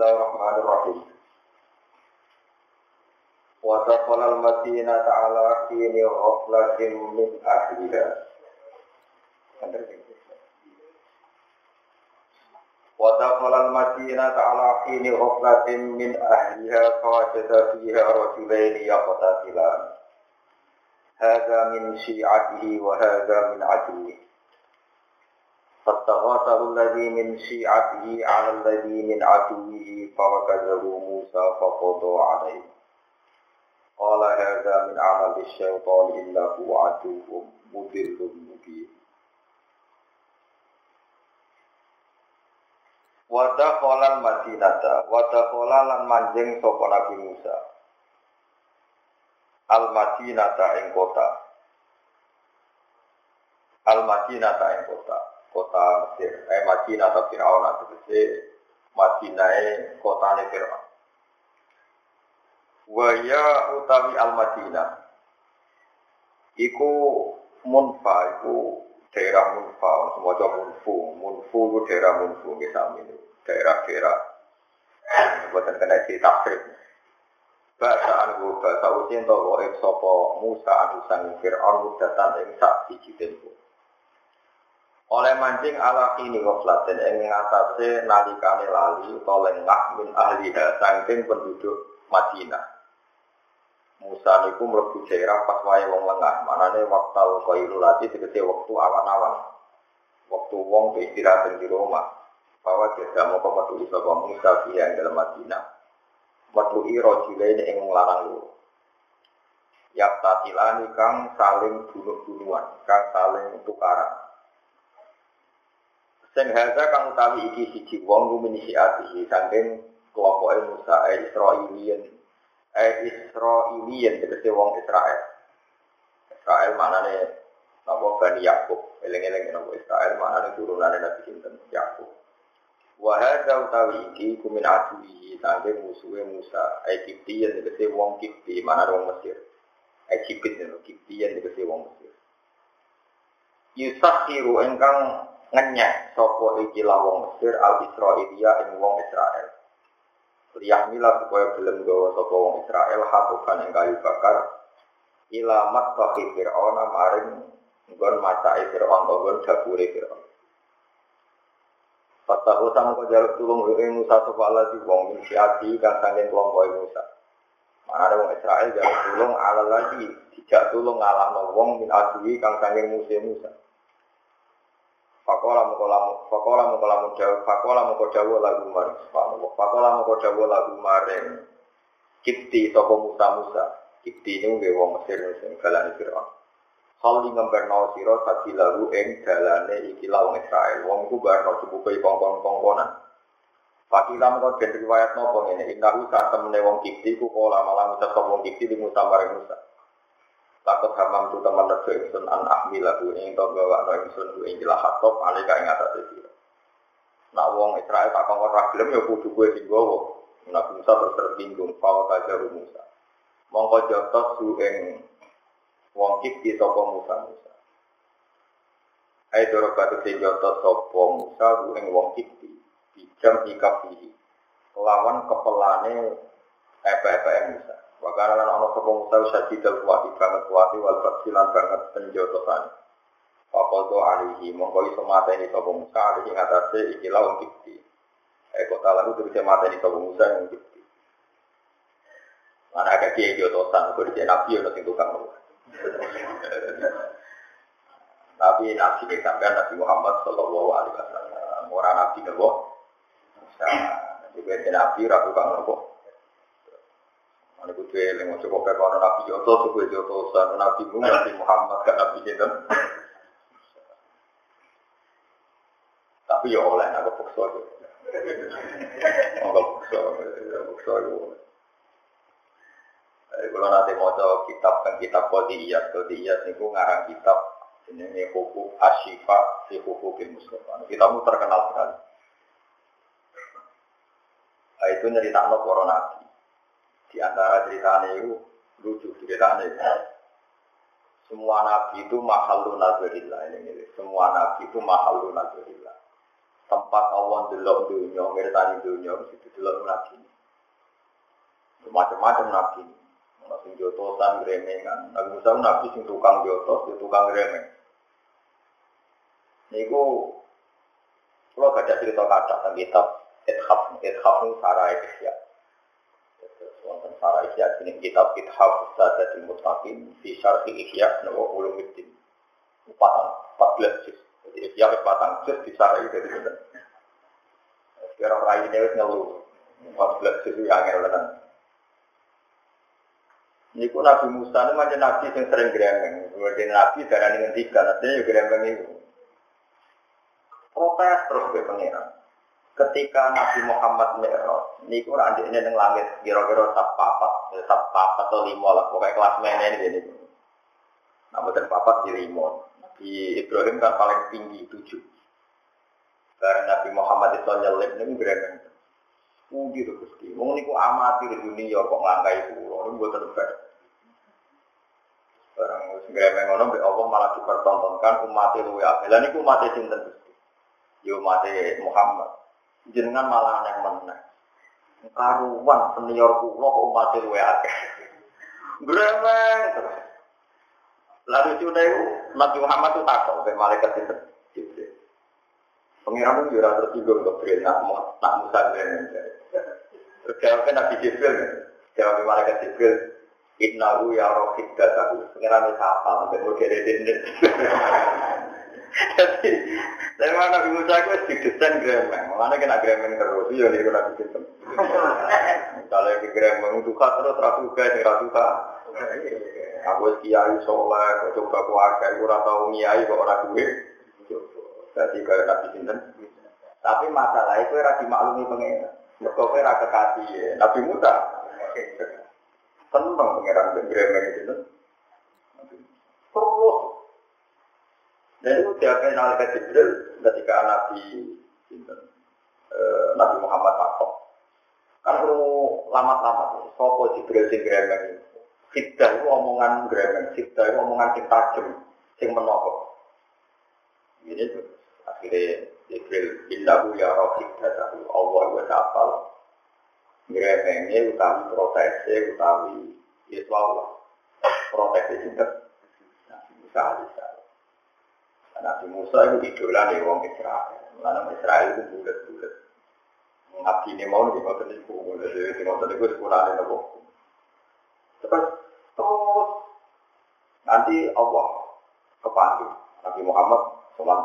Bismillahirrahmanirrahim. Wa taqala al-madina ta'ala kini ghaflatin min ahliha. Wa taqala al-madina ta'ala kini ghaflatin min ahliha fawajada fiha rajulaini yaqtatilan. Hadha min syi'atihi wa hadha min aduwihi. فاستغاثه الذي من شيعته على الذي من عدوه فوكزه موسى فقضى عليه قال هذا من عمل الشيطان إنه عدو مضل مبين ودخل المدينة ودخل lan manjing sapa Nabi Musa Al Madinata ing kota Al Madinata ing kota kota Mesir, eh Madinah atau Fir'aun atau Mesir, Madinah kota ini Fir'aun. Waya utawi al Madinah, iku Munfa, iku daerah Munfa, semua jauh Munfu, Munfu itu daerah Munfu, misalnya daerah-daerah, buatan kena di tafsir. Bahasa anu bahasa usin wa sopo Musa anu sang Fir'aun mudatan ing sak siji tempo oleh mancing ala kini goflatin yang ngatasi nalikane lali atau lengah min ahliha sangking penduduk Madinah. Musa niku mlebu daerah pas wae wong lengah, manane waktu qailulati tegese waktu awan-awan. Waktu wong istirahat di rumah. Bahwa dia mau metu sapa Musa yang dalam Madinah. Metu iro ini ing larang lu. Yak tatilani kang saling bunuh-bunuhan, kang saling tukaran. Sing haza kang utawi iki siji wong rumini siatihi saking kelompoke Musa e Israilian. E Israilian tegese wong Israel. Israel manane napa Bani Yakub. Eling-eling napa Israel manane turunane Nabi sinten Yakub. Wa hadza utawi iki kumin aduhi saking musuhe Musa Egyptian tegese wong Kipti manane wong Mesir. Egypt niku Kiptian tegese wong Mesir. Yusakhiru engkang ngenyek sopo iki wong Mesir al Israelia ing wong Israel. Liyahmila supaya belum gawa sopo wong Israel hatukan ing kayu bakar ilamat bagi Fir'aun maring nggon macai Fir'aun nggon dapure Fir'aun. Fatahu sama kau jaluk tulung ing Musa sopo Allah di wong min siati kan sangin kelompok Musa. Mana ada wong Israel jaluk tulung ala lagi tidak tulung ngalah wong min adui kang sangin Musa Musa. Fakola mukola fakola mukola mudaw fakola mukodawo lagu maring. Fakola mukodawo lagu maring kipti toko Musa Musa. Kipti ini nggih wong Mesir sing galane Firaun. Hal di ngemberno sira sabi lagu ing dalane iki wong Israel. Wong iku barno cukupe kongkon-kongkonan. Fakila mengko den riwayat nopo ngene, innahu sak temene wong Kipti ku kala malah ngucap wong Kipti di Musa maring Musa. Takut hamam tu teman lesu ingsun an ahmilah bu ing to gawa no ingsun bu ing hatop alika ing atas itu. Nak wong Israel tak kongkon ragilem ya kudu gue sing gowo. Nabi Musa terus tersinggung, fawa kajaru Musa. Mongko jotos su ing wong kipti sopo Musa Musa. Hai doro batu sing jotos sopo Musa bu ing wong kipti. Bijam ikafihi. Lawan kepelane epe-epe Musa. Wakana lan ana sapa Musa sajidal kuwati banget kuwati wal basilan banget penjotosan. Fakodo alihi mongko iso mateni sapa Musa alihi ngatasi ikilah wong kipti. Eh kota lalu terus mateni sapa Musa yang kipti. Mana agak kiai jotosan, kok di nabi ono sing tukang Tapi nabi ini sampai Nabi Muhammad Shallallahu Alaihi Wasallam orang nabi nopo. Jadi nabi ragu kang nopo. Ini kudu eling, coba kayak orang Nabi Yoto, suku Yoto, sana Nabi Mu, Nabi Muhammad, gak Nabi Sinten. Tapi ya oleh, aku paksa ya. Aku paksa, paksa ya oleh. Kalau nanti mau kitab kan kitab kodiyat, kodiyat itu ngarang kitab ini hukum asyifa si hukum Mustafa. Kitabmu terkenal sekali. Nah, itu nyerita no nabi. Di antara ceritanya itu lucu ceritanya itu. Semua nabi itu mahalun nazarillah ini, ini. Semua nabi itu mahalun nazarillah. Tempat Allah delok dunia, ngertani dunia, itu delok Macam-macam nabi. Nabi jotosan, gremengan. Nabi Musa nabi sing tukang jotos, tukang gremeng. Niku kalau baca cerita kata tentang kitab Ithaf, Ithaf itu Sarah Ikhya. Sarah Ikhya ini kitab Ithaf Sadatul Mutaqin di Syarhi Ikhya Nawa Ulumuddin. Empat, empat belas juz. Jadi Ikhya empat juz di Sarah itu jadi Sekarang rai ini harus ngeluh. Empat belas itu yang ngeluh. Niku Nabi Musa ini macam Nabi yang sering gremeng. Kemudian Nabi darah dengan tiga, artinya ya gremeng itu protes terus ke pengiran. Ketika Nabi Muhammad Mi'raj, niku ora ini ning langit kira-kira sab papat, ya, sab papat atau lima lah, pokoknya kelas mana ini ini. Nah, betul papat di lima. Nabi Ibrahim kan paling tinggi tujuh. Karena Nabi Muhammad itu nyelip ini berenang. Puji tuh gusti. Mau niku amati di dunia kok ngangkai pulau, ini buat terbaik. Barang segera mengono, Allah malah dipertontonkan umat itu ya. Lah niku umat sinten yo mati Muhammad. Jenengan malah aneh meneh. Karuan senior kula kok umat luwe akeh. Gremeng terus. Lalu itu Nabi Muhammad itu takut ke malaikat itu. Pengiran itu juga tersinggung ke Jibril, nak, nak Musa gremeng. Terus jawabnya Nabi Jibril, jawab malaikat Jibril, Innahu ya rohid datahu. Pengiran itu apa? Sampai model ini. Jadi, saya mana Nabi Musa itu didesain gremeng. Mana kena gremeng terus, iya nih kena sistem. Kalau yang gremeng duka terus rasuka, yang rasuka. Aku kiai soleh, coba keluarga, aku rasa ngiai kok orang duit. Jadi kayak Nabi Sinten. Tapi masalah itu era dimaklumi pengen. Mereka kira kekasih ya. Nabi Musa. Tenang pengiran gremeng itu. Terus dan itu diapain malaikat Jibril ketika Nabi eh, Nabi Muhammad takut. Kan perlu lama-lama, sopo Jibril sing gremeng. Fitdah itu omongan gremeng, fitdah itu omongan sing tajem, sing menokok. Ini akhirnya Jibril indahu ya roh fitdah Allah wa ta'ala. Gremengnya utawi proteksi, utawi Yesus Allah. Proteksi juga. Nah, bisa, bisa. Nabi Musa itu idola nih wong Israel. Karena Israel itu bulat-bulat. Nabi ini mau ku, jadi mau tadi ku sekolah nih nopo. Terus terus nanti Allah kepanggil Nabi Muhammad sholat.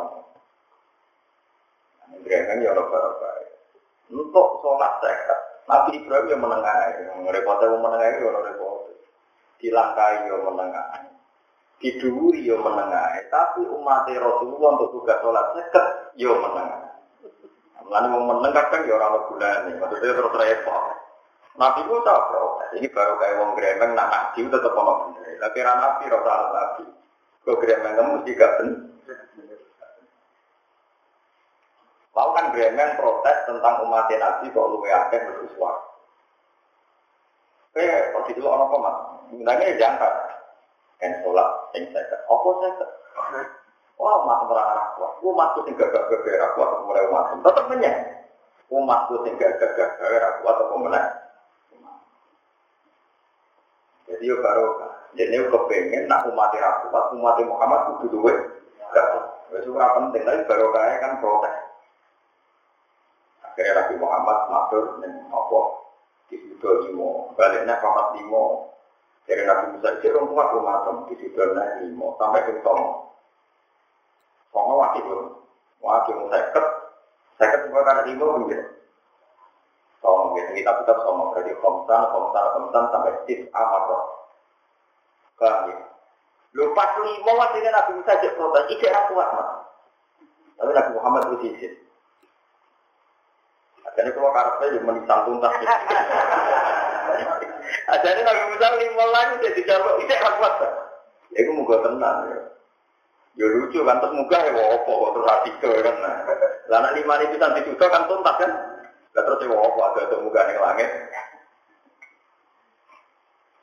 Ini ya orang baik. Untuk sholat sekat, Nabi Ibrahim yang menengah, yang repotnya yang menengah itu orang repot. Dilangkai yang menengah diduri yo menengah, tapi umat Rasulullah untuk tugas sholat seket yo menengah. Lalu mau menengah kan yo orang bulan maksudnya terus repot. Nabi pun tak protes, ini baru kayak wong gremeng nak nabi itu tetap ono bener. Tapi rana nabi rasa nabi, kok gremeng kamu mesti bener. Lalu kan gremeng protes tentang umat nabi kok lu akeh bersuara. Eh, kok orang apa mas? Sebenarnya jangka yang sholat yang seket. Apa seket? Wah, terang anak kuat. Umatku sing gagah gagah kuat mulai umat. Tetap menyang. Umatku sing gagah gagah kuat atau mulai. Jadi yo baru jadi yo kepengen nak umat kuat, umat Muhammad kudu duwe. Wes ora penting, tapi baru kaya kan protes. Akhirnya Nabi Muhammad matur ning apa? Di situ limo, baliknya papat limo, dari Nabi Musa itu kuat rumah di situ naik lima sampai ke Tomo. Tomo wakil wakil seket, seket juga karena lima mungkin. Tomo gitu kita kita Tomo berarti komsan, komsan, komsan sampai tis amarok. Kan ya. Lupa lima wakilnya Nabi Musa jadi protes, itu aku kuat. Tapi Nabi Muhammad itu sisir. Akhirnya kalau karpet ya menisan tuntas. Ada ini Nabi Musa lima lagi jadi jawab itu. Ya itu muka tenang ya. Ya lucu kan terus muka ya wopo terus artikel kan. Lah anak lima itu nanti juga kan tuntas kan. Lah terus ya wopo ada tuh muka yang langit.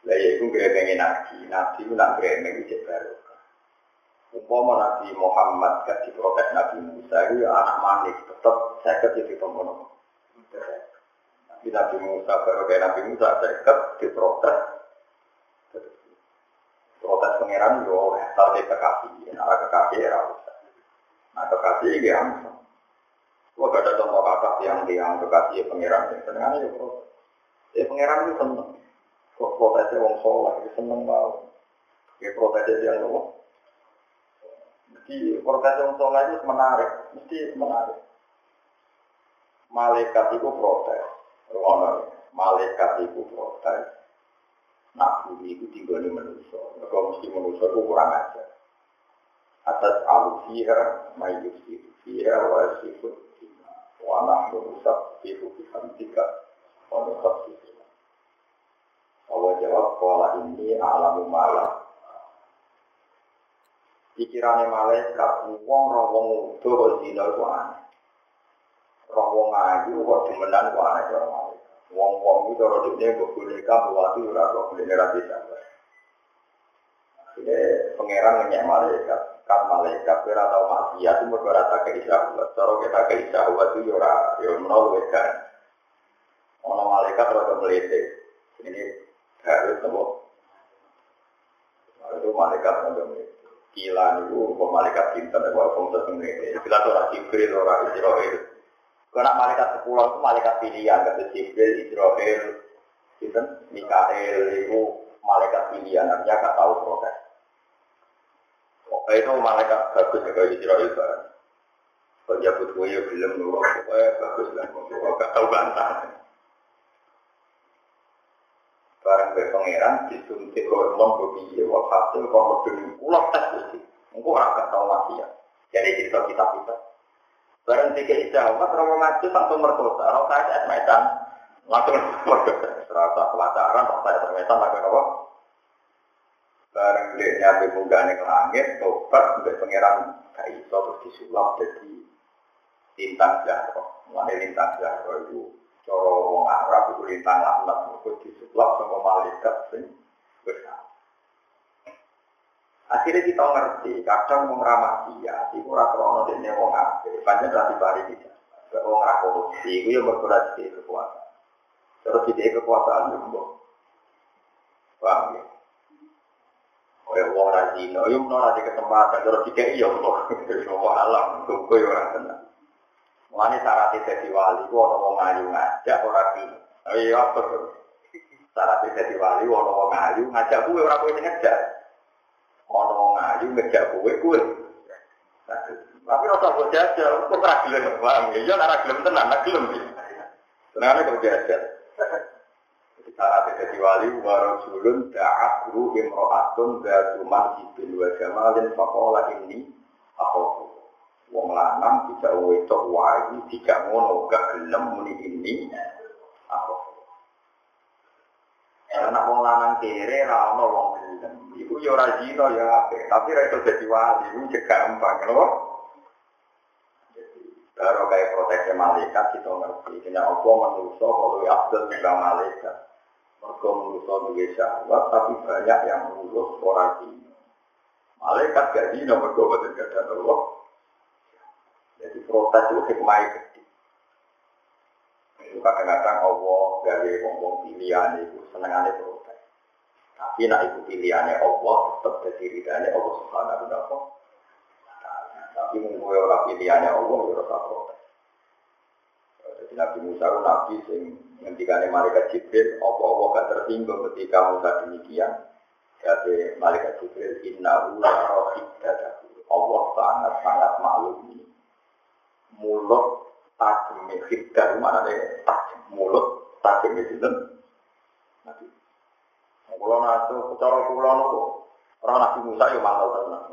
Lah ya itu gremengin nabi. Nabi itu nak gremeng itu baru. Umpama Nabi Muhammad gak diprotes Nabi Musa itu ya anak manis tetap saya jadi pembunuh. Di Nabi Musa, baru kayak Nabi Musa, seket diprotes. Protes pangeran yo, asal dia kekasih, nah kekasih ya Nah kekasih ya Gua gak ada contoh kata yang yang kekasih ya pangeran yang ya protes. Ya itu seneng. Kok protesnya wong soleh, ya seneng banget. Ya protesnya yang ngomong. Jadi protes wong soleh itu menarik, mesti menarik. Malaikat itu protes. Ono malaikat itu protes. Nak bumi tinggal di manusia. Mereka mesti manusia itu kurang ajar. Atas alufiha, mayusi fiha, wa sifut wa nahnu nusabbihu bihamdika wa nusabbihu Allah jawab kola ini alamu malah pikirannya malaikat wong roh wong udo kok zina itu aneh roh wong ayu kok demenan kok aneh cara malaikat wong wong itu cara dunia kok boneka buat itu roh boleh ra bisa Jadi pangeran ngenyek malaikat kat malaikat ora tau maksiat itu mergo tak isyarat cara kita ke isyarat itu yo ora yo menawa kan. Ono malaikat ora melitik ini harus nopo itu malaikat ngono Gila itu kok malaikat wae wong ini. Gila tuh ora Jibril ora Israil. Karena malaikat sepuluh itu malaikat pilihan kata Jibril, Israil, itu Mikael itu malaikat pilihan artinya gak tahu proses. Pokoknya itu malaikat bagus ya kayak Israil kan. Penjabut gue ya belum nurut, pokoknya bagus lah. Gak tahu bantah. barang be pangeran disuntik hormon begitu wal hasil kalau berdiri ulang tes mesti engkau orang tahu mati ya jadi cerita kita kita barang tiga ijawab terlalu ngaji tanpa merkosa orang saya esmetan langsung merkosa serasa pelajaran orang saya esmetan lagi apa barang dia nyampe muka ke langit tobat be pangeran kayak terus disulap jadi lintang jatuh mulai lintang jatuh itu Coro wong Arab itu lintang laknat itu disuplak sama malaikat sing besar. Akhirnya kita ngerti, kadang wong ramah dia, itu rata ono dene wong ape, banyak berarti bari. Wong ra korupsi, itu yang berkurang di kekuasaan. Terus di kekuasaan juga. Paham ya? Kaya wong ra zina, yo menawa di kesempatan terus dikek iya kok. Wong alam, kok yo ora tenang. Mulane syarat dadi wali ku ana wong ayu ngajak ora ki. Oh iya apa tuh? Syarat dadi wali ana wong ayu ngajak kuwe ora kowe ngajak. Ana wong ayu ngajak kuwe kuwe. Tapi ora usah jajal, kok ora ya? Ya ora gelem tenan, ora gelem. Tenane kok jajal. Syarat dadi wali wa rasulun da'akru imra'atun dzatu mansibin wa jamalin faqala inni akhafu wong lanang tidak wedok wae tidak ngono gak gelem muni ini anak wong lanang kere ra ono wong gelem iku ya ora zina ya apik tapi ra iso dadi wali iku cek gampang lho Baru kayak proteksi malaikat kita ngerti. Kena Allah manusia kalau abdul juga malaikat. Mereka manusia juga syahwat, tapi banyak yang lulus orang ini. Malaikat gak zina, mereka betul gak Allah. Jadi protes itu hikmah gede. Itu kadang-kadang Allah dari ngomong pilihan itu senengannya protes. Tapi nak ikut pilihannya Allah tetap jadi ridhanya Allah subhanahu ta'ala. Tapi mungkin orang pilihannya Allah ya rasa protes. Jadi Nabi Musa itu Nabi yang ngendikannya malaikat Jibril, Allah-Allah gak tersinggung ketika Musa demikian. Jadi malaikat Jibril, inna ula rohid Allah sangat-sangat maklum ini mulut tajam hidar mana nih tajam mulut tajam itu kan nanti kulo nato kulo nopo orang nabi Musa yo mangkal tenang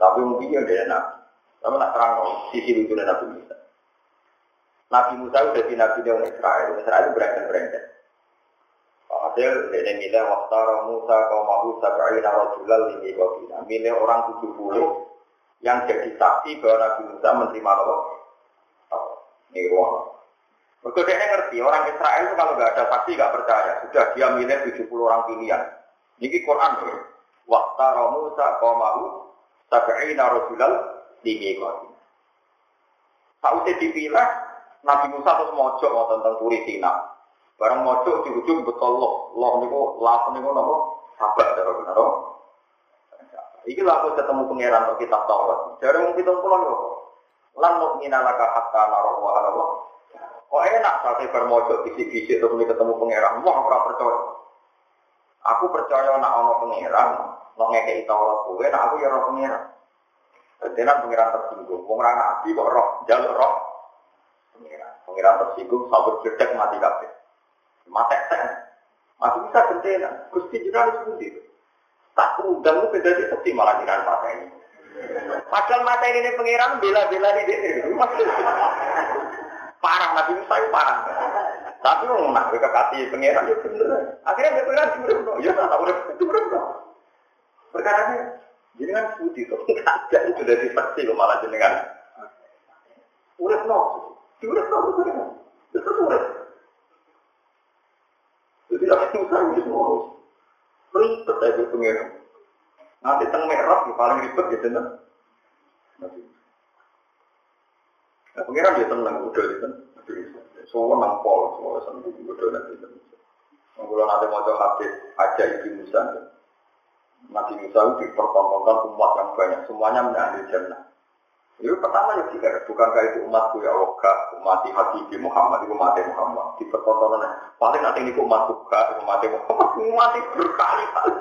tapi mungkin yang dia nabi tapi nak terang sisi itu nabi Musa. Nabi Musa udah di nabi orang Israel. Israel itu berangkat berangkat Hasil dia milih waktu Musa kaum Abu Sabaina Rasulullah lini kau milih orang tujuh puluh yang jadi saksi bahwa Nabi Musa menerima apa? Ini ruang. Mereka dia ngerti, orang Israel itu kalau nggak ada saksi nggak percaya. Sudah dia milih 70 orang pilihan. Ini Quran. Waktu Musa qawmahu sab'ina rasulal di Saat usia dipilih, Nabi Musa terus mojo mau tentang turi Tina. Barang mojo di ujung betul loh, loh niku lah niku nopo sabar cara benar. Iki lah aku ketemu pangeran untuk kitab. Jadi mau kita pulang yo. Lan mukmina laka hatta naro wa Kok enak saat bermojo bisik-bisik terus ketemu pangeran. Wah, ora percaya. Aku percaya nak ono pangeran, lo ngekei Taurat kowe, nak aku ya roh pangeran. Ketenan pangeran tersinggung. Wong ra nabi kok roh, jalur roh. Pangeran, pangeran tersinggung, sabut jedek mati kabeh. Mati ten. Masih bisa gentena. Gusti jenengan sepundi. Tak undang lu beda di malah patah ini. Padahal mata ini pengiran bela-bela di sini. Parah Nabi Musa itu parah. Tapi mau nak kekasih pengiran itu bener. Akhirnya dia pengiran cuma Ya tak tahu itu bener. Perkara ini jenengan putih. Ada itu dari pasti lo malah jenengan. Urip no. Urip no. Itu urip. Jadi Nabi Musa itu semua. Ribet aja pengiran. Nanti teng merah yang paling ribet gitu nah. Nah, pengiran dia tenang udah gitu. Semua nampol, semua sembuh udah nanti. Kalau nanti mau hadis aja ibu Musa, Nabi Musa itu dipertontonkan umat yang banyak, semuanya menjadi jannah. Itu pertama ya tidak, bukankah itu umatku ya Allah, umat Habib Muhammad, itu umat Muhammad. Dipertontonan, paling nanti ini umatku, gak, umat Muhammad, umat berkali-kali.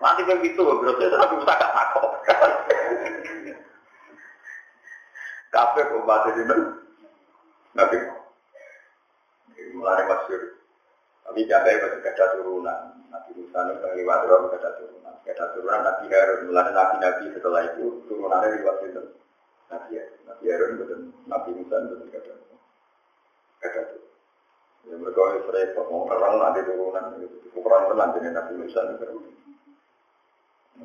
Nanti begitu, berarti Nabi Musa gak takut. Kafe umat ini, Nabi mulai masyur. Tapi janda masih ada turunan. Nabi Musa ini lewat roh ada turunan. Ada turunan Nabi Harun. Mulai Nabi-Nabi setelah itu turunannya lewat itu. Nabi Harun. Nabi Harun betul. Nabi Musa betul ada. Ada tuh. Ya mereka itu. Mau orang nanti turunan. Ukuran tenan jadi Nabi Musa itu.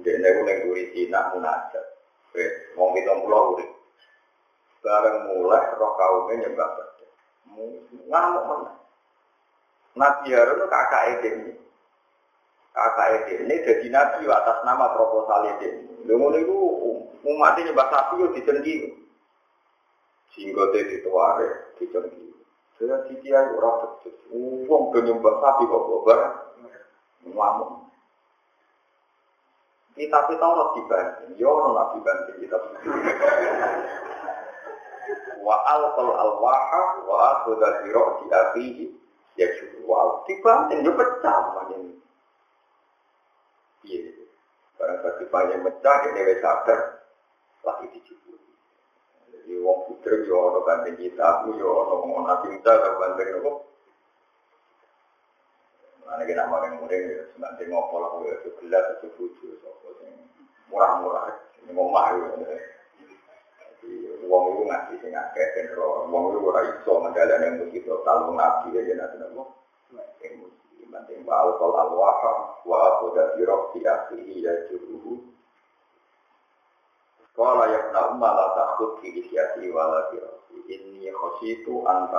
Dia ini yang duri Cina munajat. Wong kita pulau urip. Bareng mulai roh kaumnya nyembah bedek. Ngamuk mana? Nabi Harun kakak ini. Kakak ini jadi nabi atas nama proposal ini. Lalu itu umat ini nyembah sapi itu dicengki. Sehingga dia dituare, dicengki. Saya titiai orang betul. Uang penyembah sapi kok gobar. Ngamuk. Kita tahu Taurat dibanting, yo no nabi banting kita. Wa alqal alwaha wa akhudha bi ra'si akhihi ya wow dibanting yo pecah ini. Iya. Barang tadi banyak pecah ini wis sadar lagi dijubur. Jadi wong putra yo ono banting kita, yo ono kita banting apa? Mana kita mau yang murid ya, sebentar ngopo lah, itu gelas, itu buju, murah-murah, ini mau malu. Jadi uang itu ngasih sing akeh dan uang itu ora iso mendalan yang mesti total nabi aja nanti nopo. Yang mesti penting wa alqal alwaha wa aquda fi rabbi akhihi ya juruhu. Qala ya ibna umma la takhud fi isyati wa la fi rabbi inni khashitu an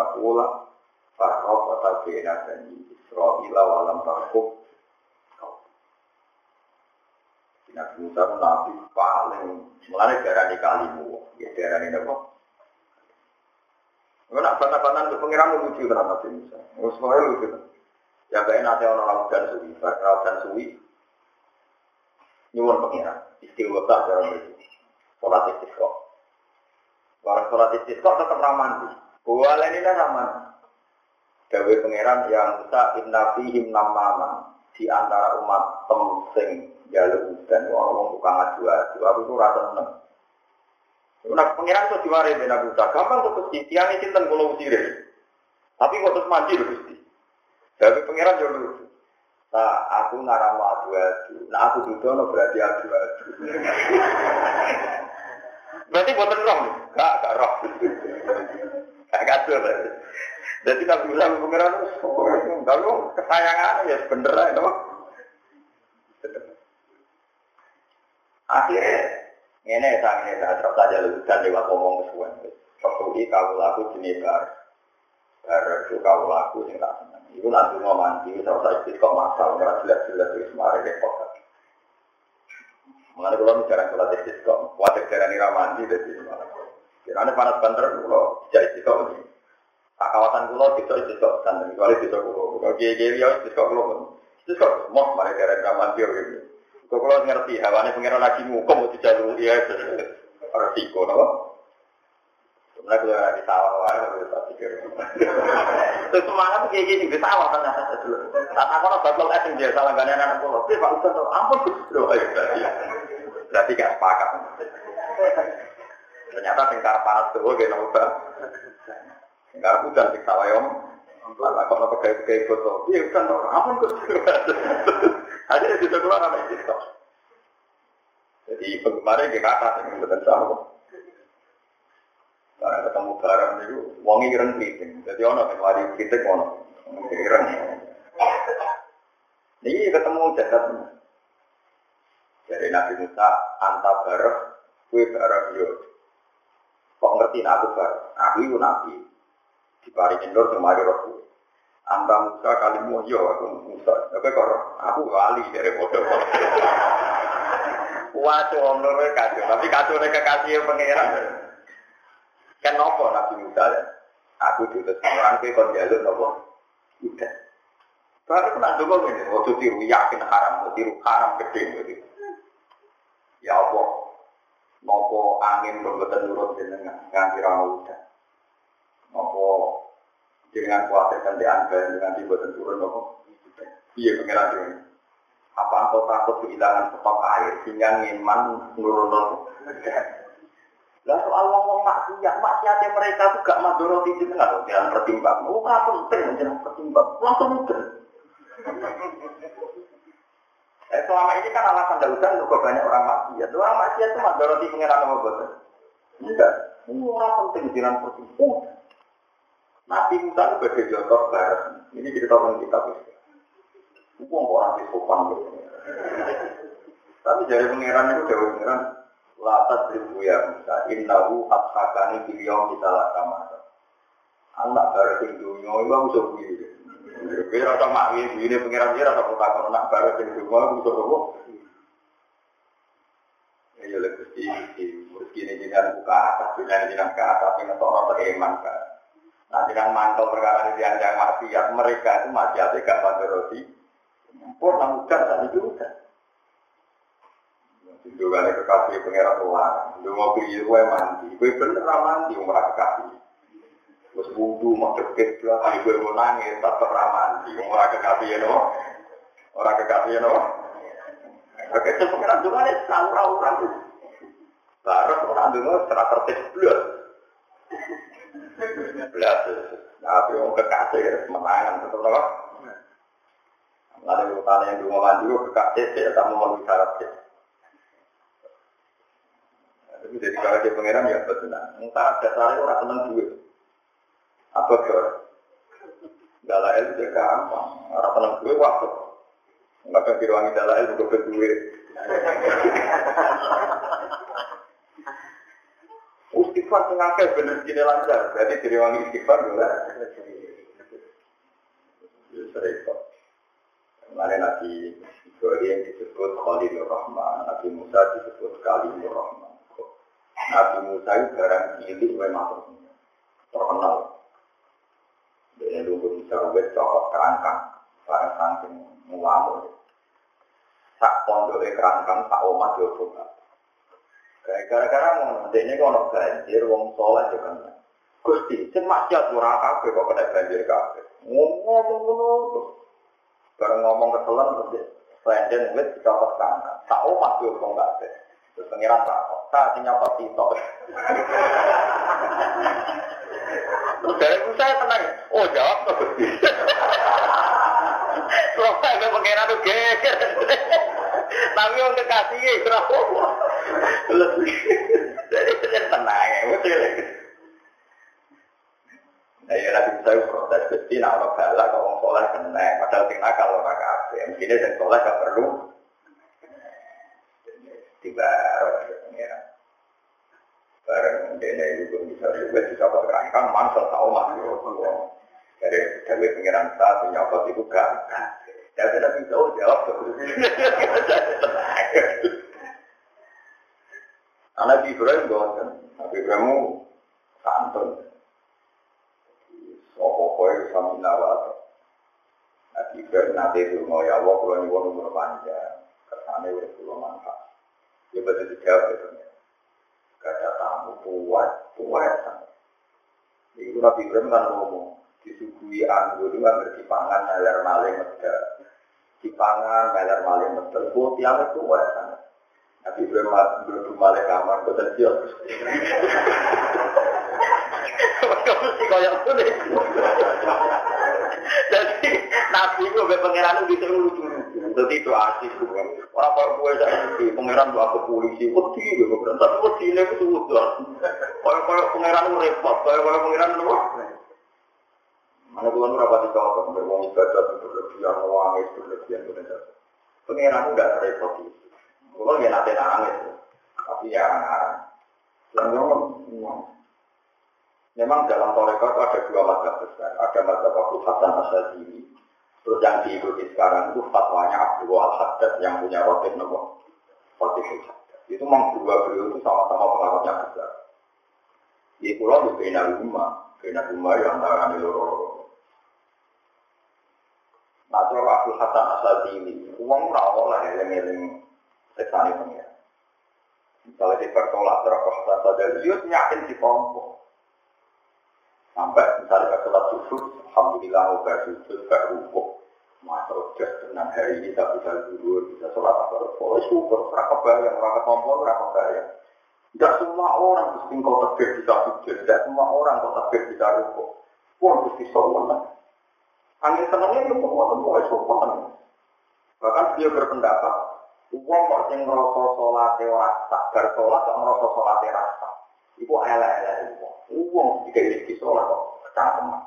taqula farraqata baina bani Israila wa lam tarkub Nabi Musa itu nabi paling mulai darah di kalimu, ya darah ini apa? Gue nak bantah-bantah untuk pengiran lucu terhadap Nabi Musa. Semuanya lucu kan. Ya baik nanti orang laut dan suwi, laut dan suwi. Nyuwun pengiran, istilah dalam itu. Sholat istisqa. Barang sholat istisqa tetap ramandi. Gua lain ini ramandi. Dawe pangeran yang Musa inna fihim namana di antara umat temsing jalur dan orang tukang adu adu aku itu rasa seneng. Nah, pengiran tuh diwari ben aku gampang tuh gusti tiang ini cinta kalau usire. Tapi kok terus mandi loh. Jadi pengiran jauh dulu. Nah, aku ngaramu adu adu. Nah, aku dudono berarti adu adu. berarti buatan roh nih? Gak, gak roh. Gak kacau berarti. Jadi Nabi Musa pengiran kalau kesayangan ya bener itu. Akhirnya, ini sang ini saya terus saja dan lewat ngomong kesuwen. Seperti kau laku jenis bar, bar itu kau laku sing tak seneng. Itu nanti mau mandi, terus saya kok masal, nggak jelas-jelas itu kemarin repot. Mengenai kalau jarang sholat wajar jarang nira mandi dari malam. Kira panas banter kalau tidak istiqomah. Tak kawasan kulo tidak istiqomah santen. Kecuali tidak kulo. Kalau kiai kiai ya istiqomah kulo pun. Istiqomah semua mereka dari zaman dia gitu. Kalau kulo ngerti hawane pengiran lagi mukom mau dijalur ya resiko nopo. Sebenarnya kalau lagi sawah wah kalau tak pikir. Terus semangat kiai kiai di sawah kan dulu. Tak aku nak batal es dia salah gak anak kulo. Tapi pak ustad ampun kulo ayo berarti. Gak sepakat. Ternyata tingkar panas tuh gue nopo Enggak hujan sawayom. Lah kok nopo kayak kayak foto. Iya kan ampun kok. Akhirnya bisa keluar apa itu. Jadi penggemarnya dia kata yang betul sama. Karena ketemu barang itu, wangi keren kritik. Jadi ono yang lari kritik ono. Keren. Ini ketemu jasadnya. Dari Nabi Musa, anta bareng, kue bareng yo. Kok ngerti aku bareng? Aku itu Nabi. Diparingin nur sama rohku. Anta Musa kalimu yo aku Musa. Tapi kok aku wali dari bodoh. Waduh, om nur kacau. Tapi kacau mereka kasih pangeran. Kenapa Nabi Musa ya? Aku diutus orang ke kon jalur nopo. Udah. Baru kena dulu ini, waktu tiru yakin haram, tiru haram gede gitu. Ya Allah, nopo angin berbetul nurut jenengan, nganti rano udah. Nopo dengan kuatir kan di anda dengan dibuatan turun nopo. Iya pengiran ini. Apa engkau takut kehilangan stok air sehingga ngiman nurun nopo? Lah soal ngomong maksiat, maksiatnya mereka tuh gak madoroti jenengan loh, jangan pertimbang. Oh, nggak penting, jangan pertimbang. Langsung mudah. Eh, selama ini kan alasan daudan juga banyak orang maksiat. Orang maksiat itu madoroti pengiran sama bosan. Enggak. Ini orang penting jangan pertimbang. Nabi Musa sebagai contoh barat. Ini kita tahu kita. Bukan orang di sopan gitu. Tapi dari pengiran itu jauh pengiran Latat ribu ya Musa, innahu abhakani biliyong kita lakama. Anak baru sing dunia, itu aku sebu ini. Ini rasa makwi, ini pengiran dia rasa kota, kalau anak baru sing dunia, aku sebu. Ya lebih mesti, mesti ini jangan buka atas, jangan jangan ke atas, ini orang beriman kan. Nah, jangan mantau perkara ini yang maksiat, mereka itu maksiatnya gak pada roti. Purna mudah, tak itu udah. Juga ada kekasih pengeran. Lu mau pergi gue mandi. Gue bener mandi umrah kekasih. Terus wudhu mau deket belakang gue mau nangis tetap mandi. Umrah kekasih ya no. Orang kekasih ya no. Itu pengeran ada saura-ura. Baru orang dulu secara tertib belas. Belas. Tapi orang kekasih semenangan tetap loh. Lalu tanya yang dulu gue kekasih ya tak mau memenuhi syaratnya. Tapi jadi kalau dia pangeran ya betul. Entah dasarnya orang seneng duit. Apa kau? Dalail itu gampang. Orang seneng duit waktu. Enggak kan diruangi dalail juga berduit. Istighfar sengaja bener gini lancar. Jadi diruangi istighfar juga. Serempet. Kemarin Nabi Ibrahim disebut Khalilur Rahman, Nabi Musa disebut Kalimur Rahman. Nabi Musa itu barang cilik memang terkenal. Dia dulu bisa wes cokok kerangkang, barang saking muamur. Sak pondok kerangkang, sak omah juga. Gara-gara mau ini kalau banjir, wong soleh juga kan. Gusti, sing maksiat ora kabeh kok kena banjir kabeh. Ngomong ngono. Bareng ngomong keselan terus Selenden wis dicopot kerangkang. Sak omah juga kok kabeh. Terus pengiran takut, tak nyapa sitok. Terus dari itu saya tenang, oh jawab tuh. Terus saya pengiran tuh geger. Tapi yang kekasih ya, kenapa? Jadi saya tenang ya, betul. Nah, ya nanti saya protes besti, nah orang kalau orang soleh kena, padahal sing nakal orang kafe. Mungkin soleh gak perlu tiba pengiran. Bareng dene itu bisa juga bisa berangkang mansel tahu masih dari dari pengiran satu nyokot itu gak. Ya tidak bisa jawab Anak Ibrahim bosan, Nabi Ibrahim santun. Sopo kowe sami nawat. Nabi Ibrahim nanti itu mau ya Allah kalau nyuwun umur panjang, kersane udah pulau manfaat. Ya betul dijawab itu. Gak ada tamu kuat, kuat. Itu Nabi Ibrahim kan ngomong, disuguhi anggur itu kan berdipangan meler maling meda. Dipangan meler maling meda. Itu tiang itu sangat. Nabi Ibrahim berdua maling kamar, betul sih kayak deh. Jadi nabi itu be pangeran itu lucu lucu. Jadi itu asik bukan. Orang kalau gue saya di pangeran tuh aku polisi, wedi gue pangeran. Tapi wedi ini itu udah. Kalau kalau pangeran itu repot, kalau kalau pangeran itu Mana tuan itu rapat dicocok, berwong ibadah berlebihan, wangi berlebihan, benar. Pangeran itu tidak repot itu. Gue nggak nanti nangis, tapi ya ngarang. Selama Memang dalam Toreko itu ada dua mata besar. Ada mata Abu Hasan Asyadili. Terus yang diikuti sekarang itu fatwanya Abdul Al-Haddad yang punya roti nopo. Roti Haddad. Itu memang dua beliau itu sama-sama pengaruhnya besar. Di pulau di Bina Rumah. Bina Rumah yang antara di loro Nah, cara Abdul Hasan Asyadili. Uang rawol lah yang-yang sesani pengira. Misalnya di bertolak terhadap Hasan Asyadili, dia yakin di kelompok. Sampai misalnya ke sholat subuh, Alhamdulillah gak sujud, gak rukuk. Masa udah tenang hari ini tak bisa tidur, bisa sholat apa. Oh syukur, raka bayang, raka tombol, raka bayang. Tidak semua orang mesti kau takbir bisa sujud, tidak semua orang kau takbir bisa rukuk. Pun mesti sholat. Angin senangnya itu semua semua sholat. Bahkan dia berpendapat, uang kok sing ngerasa sholat ora sabar sholat kok ngerasa sholat rasa. Iku elek-elek uang. Uang jika rezeki sholat kok kecangkeman.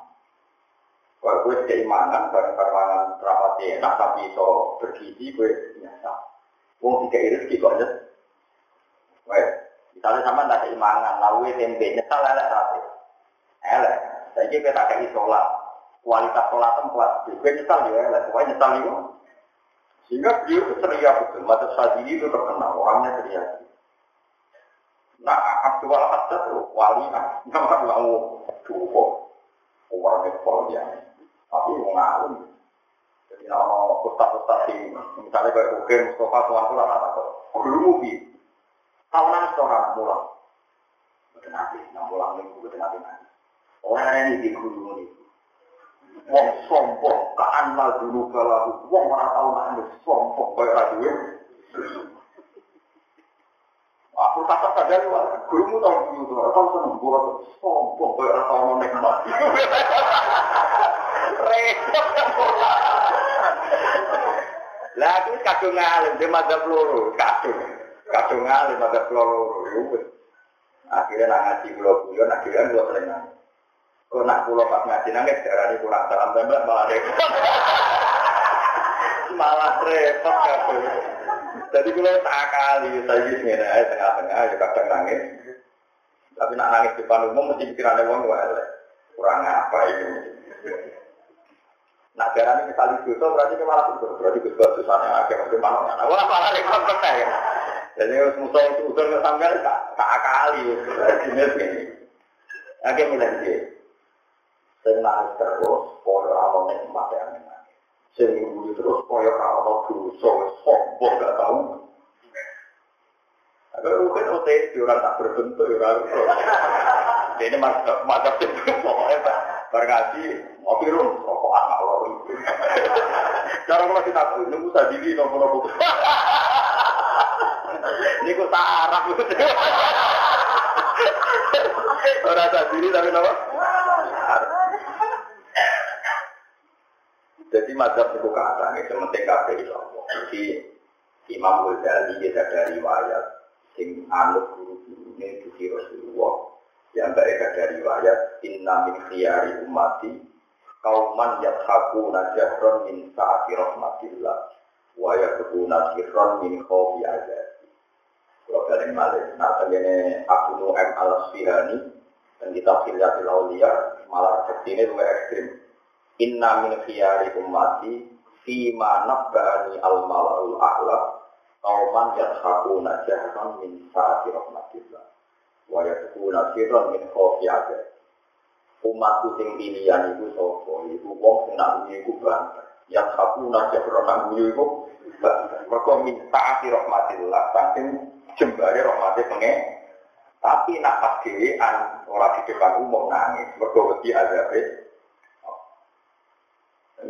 Kalau gue keimanan, barang barang rapati enak, tapi iso bergizi, gue biasa. Uang jika rezeki kok aja. Wah, misalnya sama tak keimanan, lalu tempe, nyesal elek sate. Elek. Saya kira kayak sholat. Kualitas sholat tempat. Gue nyesal ya, elek. Pokoknya nyesal itu. Sehingga beliau itu ceria betul. Mata sadili itu terkenal, orangnya ceria. Nah, Abdul Haddad itu wali, nah, nama mau duko, orang itu ya. Tapi mau ngalim. Jadi nama ustaz-ustaz di, misalnya kayak Oke, Mustafa, Tuhan Tuhan, atau dulu mubi. Tahunan seorang mulang. Betul nanti, nang mulang ini, betul nanti nanti. Orang ini di guru ini. Wong sombong, kaan lah dulu kalau wong orang tahu nanti sombong, kayak radio. Aku kata sadar wah, gurumu tahu dulu tuh, tahu seneng buat sombong kayak orang tahu nek mati. Repot Lah aku kadung ngalim di madzhab loro, kadung. Kadung ngalim madzhab loro. Akhirnya nak ngaji pulau, akhirnya pulau sering nangis. Kau nak pulau pas ngaji nangis, darah ini kurang dalam tembak malah repot. malah repot kadung. Jadi kalau tak kali, saya di sini tengah-tengah, ya kadang nangis. Tapi nak nangis di depan umum mesti pikirannya wong wae. Kurang apa ini? Nah, darah ini kali dosa berarti ke malah itu berarti ke susahnya agak mana mana. Wah, malah repot kena ya. Jadi harus musuh itu udah nggak tak tak kali. Jenis ini. Agak mulai Senang terus, pola nikmat yang Sing nguri terus kaya kalau dosa sombong gak tahu. Agak mungkin OTS orang tak berbentuk orang. Ini macam itu pokoknya bergaji ngopi rum rokok anak lor. Cara kalau kita nunggu sadili nopo nopo. Ini kok tak arah Orang sadili tapi nopo. Jadi mazhab itu kata, itu penting kafe itu. Jadi Imam Ghazali kita dari riwayat, sing anut guru-guru ini Gusti Rasulullah, yang baik ada riwayat, Inna min khiyari umati, kauman yathaku najahron min saati rahmatillah, wa yakubuna sirron min khofi azab. Kalau kalian malik, nah ini Abu Nu'aim al-Sfihani, dan kita Filyatil Aulia, malah seperti ini lebih ekstrim. Inna min khiyari ummati Fima nabba'ani al-mala'ul a'la Kauman yathakuna jahan min saati rahmatillah Waya suku nasiron min kofi aja. Umatku sing pilihan itu sopo, itu wong sing nak iku banter. Yang aku naja berenang guyu banter. Mereka minta akhir rahmatillah, saking jembari rahmatnya pengen. Tapi nak pas dewean, orang di depan umum nangis. Mereka wedi azabnya.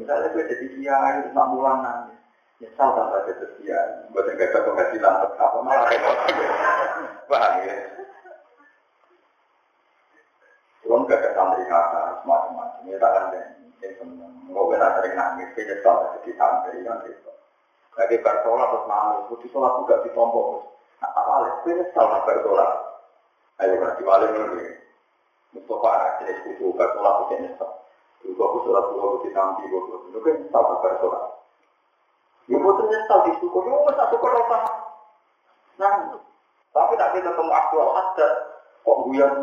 Misalnya gue jadi kiai, nak mulang nangis. Nyesal tanpa jadi kiai. Buat yang ada penghasilan tetap, malah repot. Paham ya? Belum gak ada santri kata, semacam-macam. Ya tak ada yang seneng. Mau benar sering nangis, dia nyesal jadi santri kan gitu. Lagi bersolat terus nangis, di sholat juga ditompok. Nah, awalnya, dia nyesal nak bersolat. Ayo, berarti balik ini. Mustafa, jenis kutu, bersolat itu nyesal. Juga aku sholat dulu, aku ditampi, aku kan nyesal nak bersolat. Ya, aku nyesal di syukur, ya, aku syukur apa? Nah, tapi tak kita ketemu aktual ada, kok guyon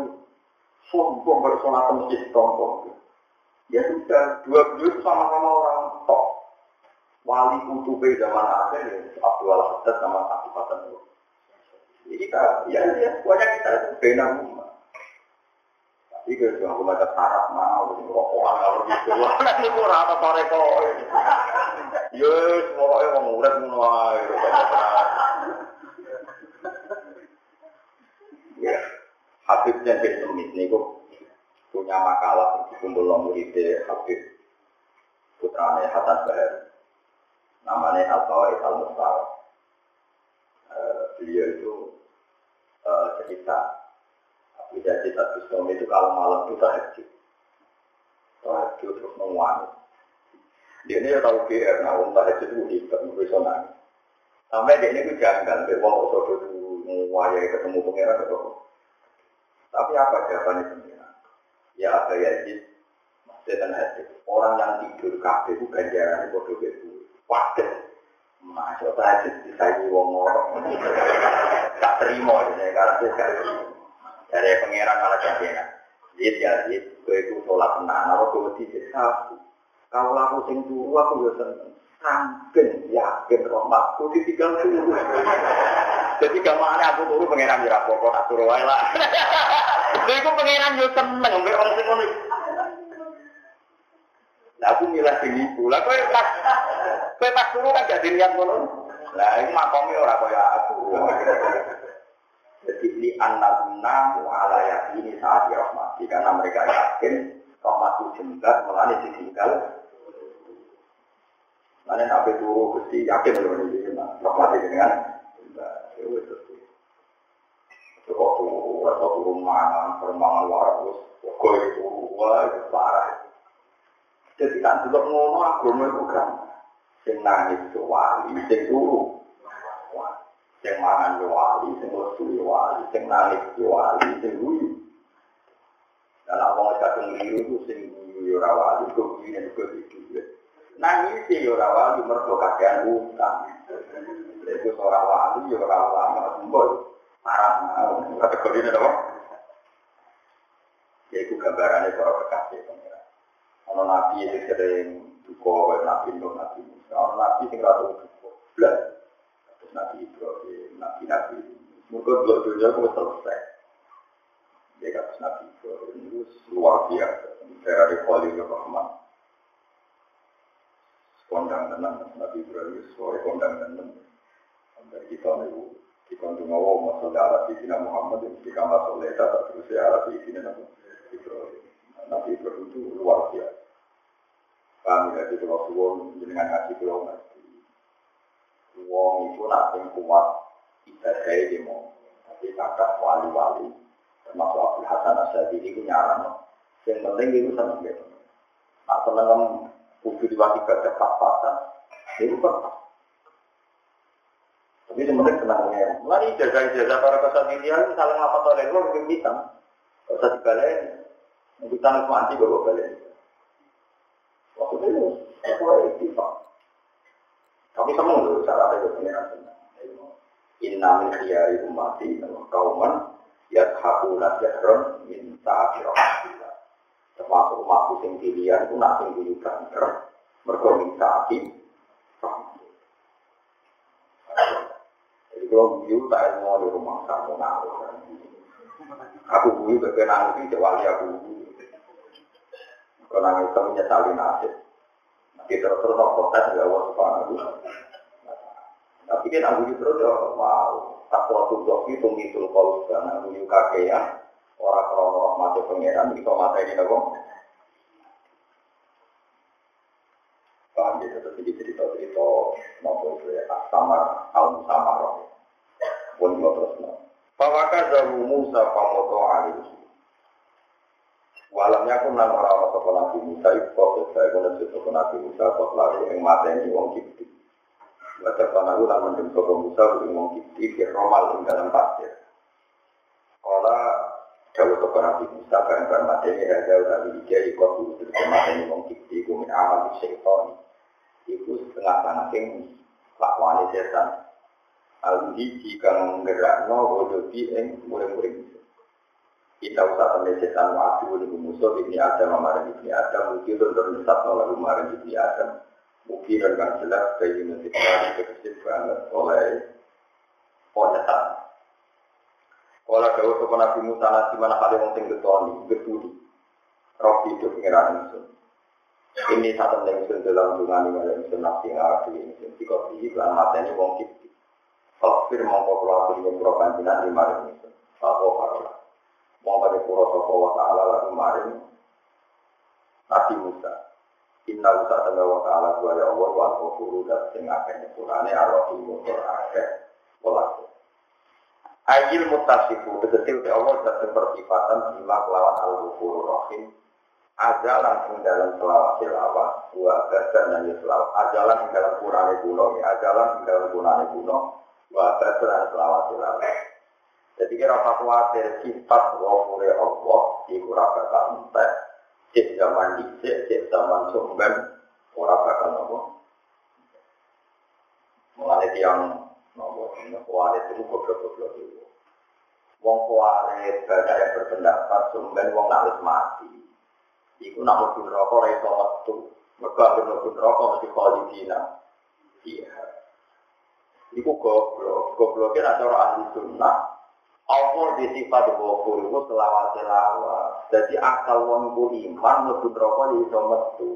sombong bersolat masjid sombong. Ya sudah, dua beliau sama-sama orang top. Wali kutube zaman akhir ya, Abdul Haddad sama Hasan itu. Jadi kita, ya, ya, semuanya kita itu benar kalau cuma aku baca mau, rokokan kalau gitu, ini kurang apa sore kok. Ya, semuanya mau murid mulai. Ya, Habibnya bin Semit ini punya makalah yang dikumpul muridnya Habib putranya Hasan Bahar namanya Al-Fawaid Al-Mustawa uh, beliau itu uh, cerita bisa cerita Bisnom itu kalau malam itu tahajud tahajud terus menguangi dia ini tahu GR, nah um tahajud itu hebat, bisa nangis sampai dia ini itu janggal, dia mau sodo itu menguayai ketemu pengeran atau tapi apa jawabannya pengiran? Ya ada Yazid, dan hadis. Orang yang tidur kafe itu ganjaran bodoh itu. Waduh, masuk tahajud disayi wong orang. Gak terima karena gak terima. Dari pengiran malah jadinya. Yazid, Yazid, gue itu sholat tenang, aku gue tidak sabu. Kalau aku sing turu, aku ya seneng. Sangken yakin rahmatku ditinggal turu. Jadi gamane aku turu pengenan ya pokok tak turu lah. Lha iku pengenan yo seneng mbek wong sing ngono. Lah aku milah sing iku. Lah kowe pas kowe pas turu kan gak diniat ngono. Lah iku makome ora kaya aku. Jadi ini anak-anak ala yakini saat rahmati. Karena mereka yakin rahmatu jenggat melani ditinggal Mana nabi turu gusti? Yakin loh ini rahmati dengan itu. Kok turu, kok turu mana, permangan waras, kok itu wah itu parah. Jadi kan dulu ngono agama itu kan, sing nangis wali, sing turu, sing mangan yo wali, sing lesu yo wali, sing nangis yo wali, sing guyu. Dan apa nggak kadung itu sing guyu yo rawali, kok guyu juga itu. Nangis ya ora wali mergo kakean utang. Itu seorang wali ya ora ulama sembol. Parah kategori ini apa? Ya itu gambarannya para kekasih pengira. Kalau nabi itu sering duko, nabi Nuh, nabi Musa. Kalau nabi sing ratu duko, belas. Nabi Ibrahim, nabi nabi. Mungkin dua dunia aku selesai. Ya kata nabi Ibrahim itu luar biasa. Dari Khalil Rahman kondang tenang Nabi Ibrahim suara kondang tenang sampai kita nih di kondang awal masalah arah di Muhammad yang kamar soleta tak terus ya di sini Nabi Ibrahim Nabi Ibrahim itu luar biasa kami dari pulau suwon dengan ngaji pulau Wong itu nanti kuat ibadah di mau tapi kakak wali-wali termasuk Abdul Hasan Asyadi itu nyaran yang penting itu senang gitu nah senang kudu diwakil ibadah pas-pasan. Itu pernah. Tapi sebenarnya senangnya. Mulai jaga-jaga para kesatirian saling apa oleh lo lebih bisa. Kalau saya dibalain, kita harus mati bawa balik. Waktu itu, aku itu Tapi semua itu cara ada pengiran. Inna min khiyari umati kauman yathakuna jahron min ta'afi rahmatillah termasuk umatku sing pilihan itu nak sing guyu banter mergo mintaati jadi kalau guyu tak mau di rumah kamu ngawur Aku bui bagi nangis wali aku bui. Kalau nangis kamu nyesali nasib. Nanti terus protes ya Allah subhanahu Tapi aku terus ya mau tak waktu doki tumitul kau sana aku kakek ya orang kalau mati pangeran itu mata ini nopo. Paham gitu terus jadi cerita cerita nopo itu ya samar al samar. Pun terus nopo. Fawaka zahu Musa famoto alih. Walamnya aku nang orang-orang sopan Nabi Musa kok saya kena sopan Nabi Musa kok lalu yang mateni wong kipti. Baca panahu lan mendem sopan Musa uang wong kipti di romal ing dalam pasir. Kala jauh sopan Nabi Musa bareng bareng mateni raja utawi ikut dulu mateni wong kipti kumin amal di syaitan. Iku setengah saking lakwani setan Alhi jika menggerakno wujudi ing muring-muring kita usah temen setan wadu ini musuh ini ada mamaran ini ada mungkin untuk menyesat lalu kemarin ini ada mungkin dengan jelas bagi nanti kita banget oleh penyesat kalau jauh ke Nabi Musa nasi mana kali wong sing getoni getudi roh hidup pengiran itu ini satu yang dalam dungan ini yang nafsi ngarep ini jika dihilang mata ini wong kita Fakir mongko kula aturi ing kula panjenengan di itu. Sapa parola. Mongko kula sapa wa taala lalu maring Nabi Musa. Inna Musa tanda wa taala wa ya Allah wa ghafuru dan sing akeh nyepurane arwah motor akeh welas. Ayil mutasifu tegese uti Allah dat bersifatan bima kelawan al-ghafurur rahim ajalan ing dalam selawat selawat wa dan selawat ajalan ing dalam kurane kuno ajalan ing dalam kurane kuno Wah, dan selawat selawat. Jadi kira khawatir sifat wafure Allah iku ora bakal entek. Cek zaman dicek, cek zaman sumben ora bakal nopo. Mulai tiang nopo, kuarit itu goblok-goblok itu. Wong kuarit banyak yang berpendapat sumben wong nak mati. Iku nak mlebu neraka ora iso metu. Mergo mlebu neraka mesti. Iya. Iku goblok, gobloknya ada orang ahli sunnah. Allah di sifat gofur itu selawat selawat. Jadi akal wong iman lebih rokok di iso metu.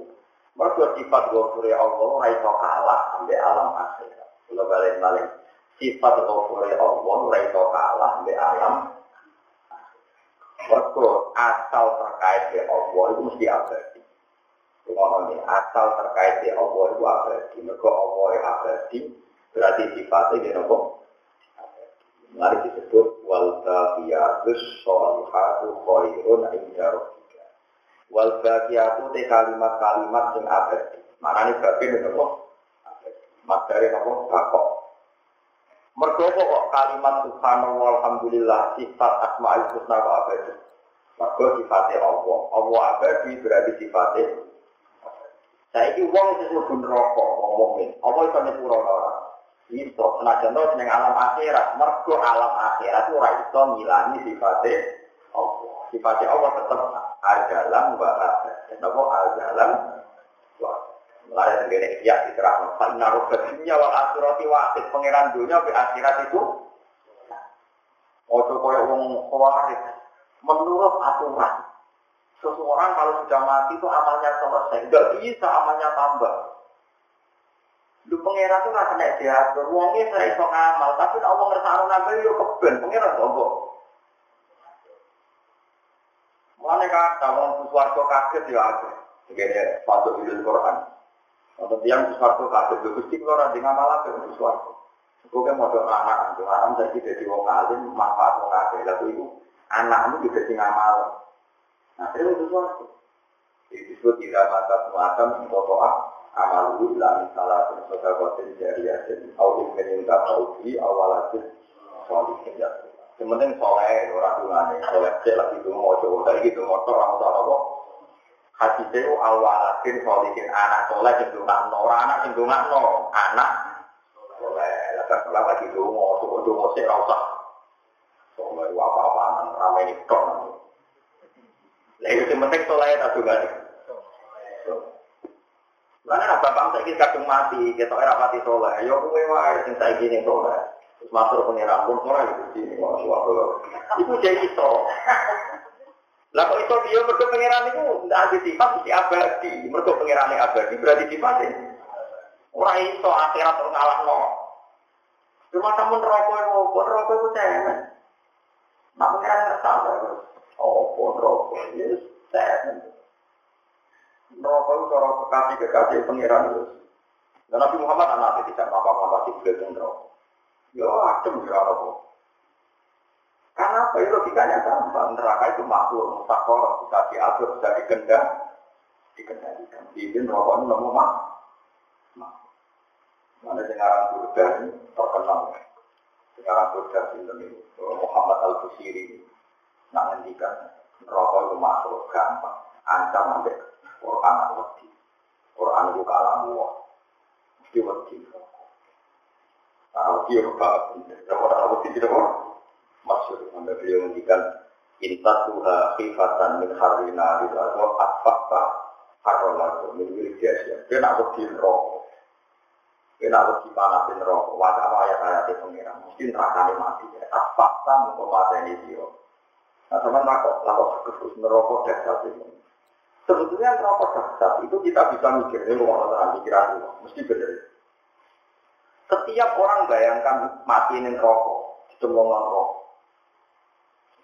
Mereka sifat gofur ya Allah raiso kalah sampai alam akhirat. Kalau balik balik sifat gofur ya Allah raiso kalah sampai alam. Mereka asal terkait ya Allah itu mesti abadi. Ngomongnya asal terkait ya Allah itu abadi. Mereka Allah abadi Berarti sifatnya dia nopo. Mari disebut wal baqiyatus sholihatu khairun inda rabbika. Wal baqiyatu te kalimat-kalimat sing abadi. Marane babi nopo? Materi nopo? Bakok. Mergo kok kalimat subhanallah alhamdulillah sifat asmaul husna kok abadi. Mergo sifatnya Allah. Allah abadi berarti sifatnya Saya ini uang itu sebut rokok, wong mukmin. Apa itu nyepuro orang? Iso, senajan to jeneng alam akhirat, mergo alam akhirat ora iso ngilangi sifatnya Allah. Sifatnya Allah tetap ajalan wa abadan. Napa ajalan wa Mulai sendiri ya diterang. Fa inna dunya wal akhirati wahid. Pangeran dunia ke akhirat itu Ojo koyo wong khawarij. Menurut aturan, seseorang kalau sudah mati itu amalnya selesai. Enggak bisa amalnya tambah. Lu pengira tuh nggak kena diatur, uangnya saya iso ngamal, tapi Allah ngersano nambah yo keben, pengira bobo. Mulane kata wong suwargo kaget ya aku. Begini patut di Quran. Untuk tiang suwargo kaget, lu gusti kalau nanti ngamal apa untuk suwargo. Gue mau doa anak anjing anak saya tidak di wong alim manfaat wong kaget, lalu itu anakmu juga sing ngamal. Nah, itu sesuatu. Disebut tidak mata muatam untuk doa amalu ila misalah sodakotin jariyatin au ilmin yang tak tahu awalatin soal kerja sementing soleh orang dungane soleh cek lagi tuh mau coba tadi gitu motor orang tua apa hati itu awalatin solikin anak soleh cenderung no orang anak cenderung no anak soleh. Lalu kalau lagi tuh mau coba mau sih rasa soleh apa apaan ramai nih kok. Nah itu penting soleh tak juga nih karena bapak saya kita kadung mati, kita era mati soleh. Yo kue wae sing saya gini soleh. Terus masuk pengiran pun orang itu sini mau suatu. Itu jadi itu. Lah kok dia mergo pengiran itu tidak ada sifat mesti abadi. Mergo pengiran abadi berarti sifatnya. Orang itu akhirat ngalah no. Cuma kamu rokok itu, pun rokok itu cemen. Nak pengiran ngerasa Oh, pun rokok, yes, cemen. Rokok itu orang kekasih-kekasih pengiran itu. Dan Nabi Muhammad anak tidak apa-apa di beliau rokok. Ya adem ya rokok. Karena apa? Ya, logikanya gampang. Neraka itu makhluk, musakor, bisa diatur, bisa dikendal, dikendalikan. Izin rokok itu nemu mak. Mana Burda ini terkenal. Sekarang Burda ini Muhammad Al Busiri. Nak ngendikan rokok itu makhluk gampang. Ancam sampai Quran atau Quran itu kalamu. Mesti wedi. Kalau dia berbakat, kalau ada wedi tidak maksud sampai beliau menghentikan intat tuha khifatan min harina atau atfakta harolatu min wirjasya dia nak wedi rokok dia nak wedi panasin rokok wajah ayat-ayat itu pengiran mesti nerakani mati. Atfakta ini dia. Nah teman takut lakok khusus nerokok dasar itu sebetulnya nerokok dasar itu kita bisa mikir ini mau orang pikiran mesti benar setiap orang bayangkan mati ini rokok, cemplungan rokok.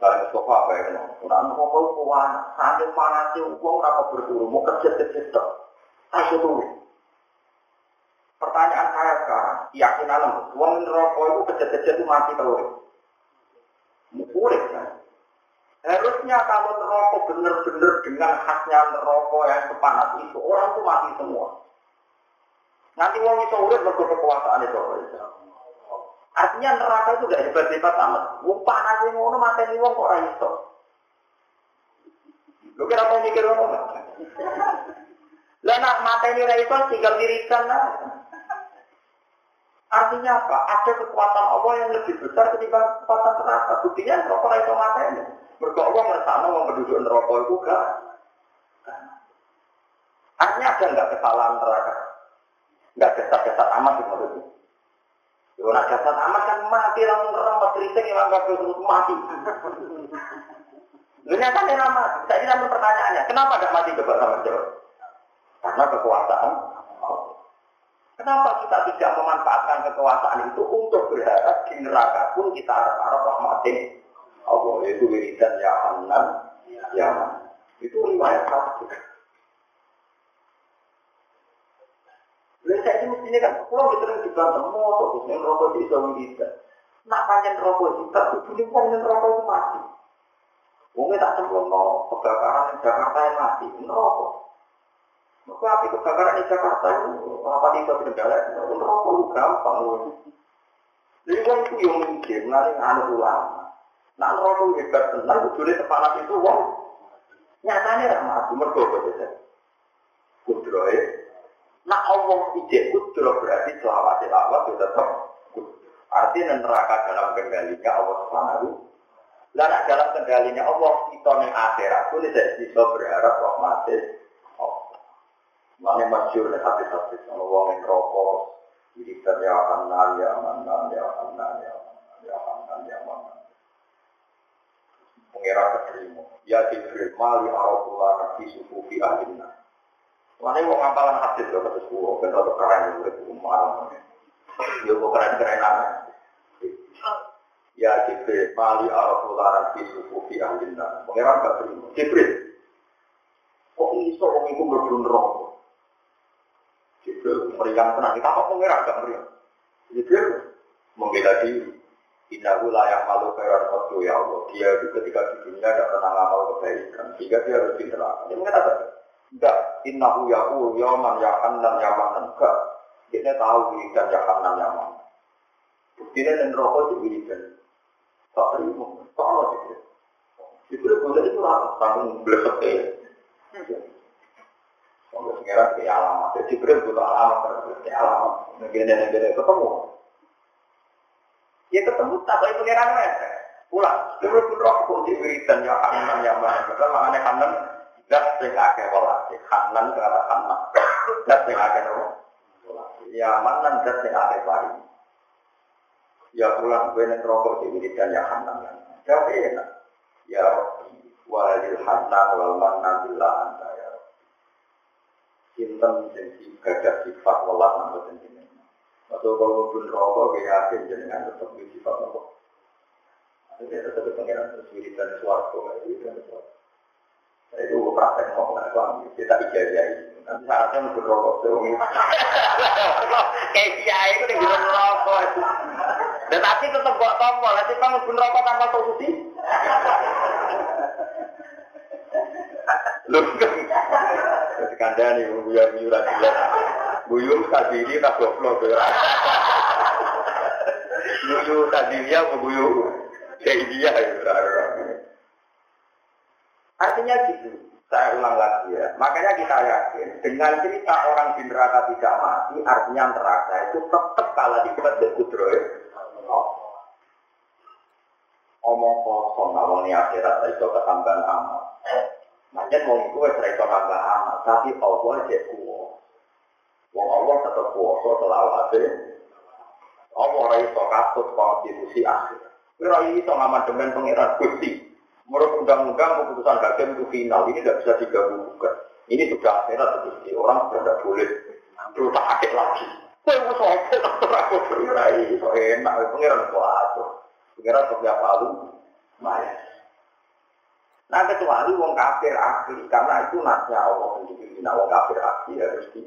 Kalian sofa apa ya? Kurang rokok kuat, sambil panasnya uang berapa berburu, mau kerja kerja tak, ayo dulu. Pertanyaan saya sekarang, keyakinan uang rokok itu kerja kerja itu mati kalau Boleh kan? Harusnya kalau rokok benar-benar dengan khasnya rokok yang sepanas itu, orang itu mati semua. Nanti uang itu urut berkekuasaan kekuasaan itu. Artinya neraka itu gak hebat-hebat amat. Wong panas yang ngono mateni wong kok ora iso. Lu kira mau mikir ngono? Lah nak mateni ora iso tinggal dirikan lah. Artinya apa? Ada kekuatan Allah yang lebih besar ketimbang kekuatan neraka. Buktinya ora iso mateni. Mergo Allah ngersano wong penduduk neraka itu gak. Artinya ada nggak kesalahan neraka? Nggak kesat-kesat amat gitu maksudnya. Kalau nak jasad amat kan mati langsung remet kritik yang anggap terus mati. Ternyata dia nama. Saya namun pertanyaannya, kenapa tidak mati coba sama jawab? Karena kekuasaan. Kenapa kita tidak memanfaatkan kekuasaan itu untuk berharap di neraka pun kita harap-harap rahmatin Allah itu wiridan ya Hanan ya Itu riwayat satu. Lalu saya ini mestinya kan, kalau kita sering dibantah, mau terus yang rokok di suami kita. Nak panjang rokok kita, itu ini panjang rokok itu mati. Mungkin tak sempat mau kebakaran di Jakarta yang mati, rokok. Maka api kebakaran di Jakarta itu, apa tidak kendala, rokok itu gampang. Jadi kan itu yang mikir, nanti anu ulama. Nah rokok hebat tenang, itu sepanas itu, wong. Nyatanya ramah, mergo betul. Kudroy, Nah Allah ijek kudro berarti selawat selawat itu tetap Artinya neraka dalam kendalinya Allah Subhanahu. Dan dalam kendalinya Allah kita nih akhirat pun tidak bisa berharap rahmatnya. Mana masyur nih hati-hati sama orang yang rokok. Jadi ya hanan ya manan ya hanan ya manan ya hanan ya manan. Pengira keterima. Ya Jibril mali arabullah nabi sufufi ahlina. Mana yang ngapalan hadis loh kata suwo, kan atau keren itu umar. Ya kok keren-keren aja. Ya Jibril, mali araful laran fi sufufi ahlina. Pengiran gak terima. Jibril, kok iso orang itu berbun rokok? Jibril meriang tenang. Kita kok pengiran gak meriang? Jibril membela diri. Innahu layak malu khairan qadru ya Allah. Dia itu ketika di dunia tidak pernah ngamal kebaikan. Sehingga dia harus di neraka. Dia mengatakan, Enggak, innahu yaqul yauman ya ya manan. Enggak. Dia tahu ya hanan ya. Buktinya dan rokok di wiridan. Tak terima. Tak ada gitu. Itu boleh itu rata. Tanggung belesek ya. Sampai sekarang kayak alamat. Jadi butuh alamat. Kayak alamat. Negara-negara ketemu. Ya ketemu tak baik pengiran mereka. Pulang. Jibril pun rokok di wiridan ya hanan ya manan. Karena makanya hanan Dat sing akeh walase, kanan kata kanan. Dat sing akeh nopo? Ya manan dat sing akeh pari. Ya pulang gue nek rokok di wiridan ya hanan ya. Tapi enak. Ya walil hanan wal manan billah anta ya Rabbi. Sinten gadah sifat welas. Atau kalau pun rokok gue yakin jenengan tetap di sifat rokok. Ini tetap pengiran terus wiridan suarco, wiridan suarco. Saya itu praktek mau nggak suami, kita ijazah Nanti syaratnya mau rokok sewengi. Kayak kiai itu tinggal rokok. Dan tapi tetap buat tombol, nanti kamu pun rokok tanpa solusi. Lu kan nih buya buyu rasilah. Buyu sadiri tak goblok ya. Buyu sadiri ya buyu kayak dia ya. Artinya gitu. Saya ulang lagi ya. Makanya kita yakin dengan cerita orang di neraka tidak mati, artinya neraka itu tetap kalah di dari kudroy. Omong kosong, awal ini akhirat itu ketambahan amal. Macam mau itu wes itu tambah amal, tapi Allah kuwo. Wong Allah tetap kuwasa selalu ada. Allah ora iso katut konstitusi akhir. Ora iso ngamandemen pangeran Gusti. Menurut undang-undang keputusan hakim itu final, ini tidak bisa gugat. Ini sudah akhirat jadi orang tidak boleh berutak akik lagi. Kau mau sopan atau aku berurai, so enak, pengiran atur. Pengiran kau tiap lalu, maya. Nah kecuali wong kafir asli, karena itu nasnya Allah sendiri. Nah wong kafir asli harus di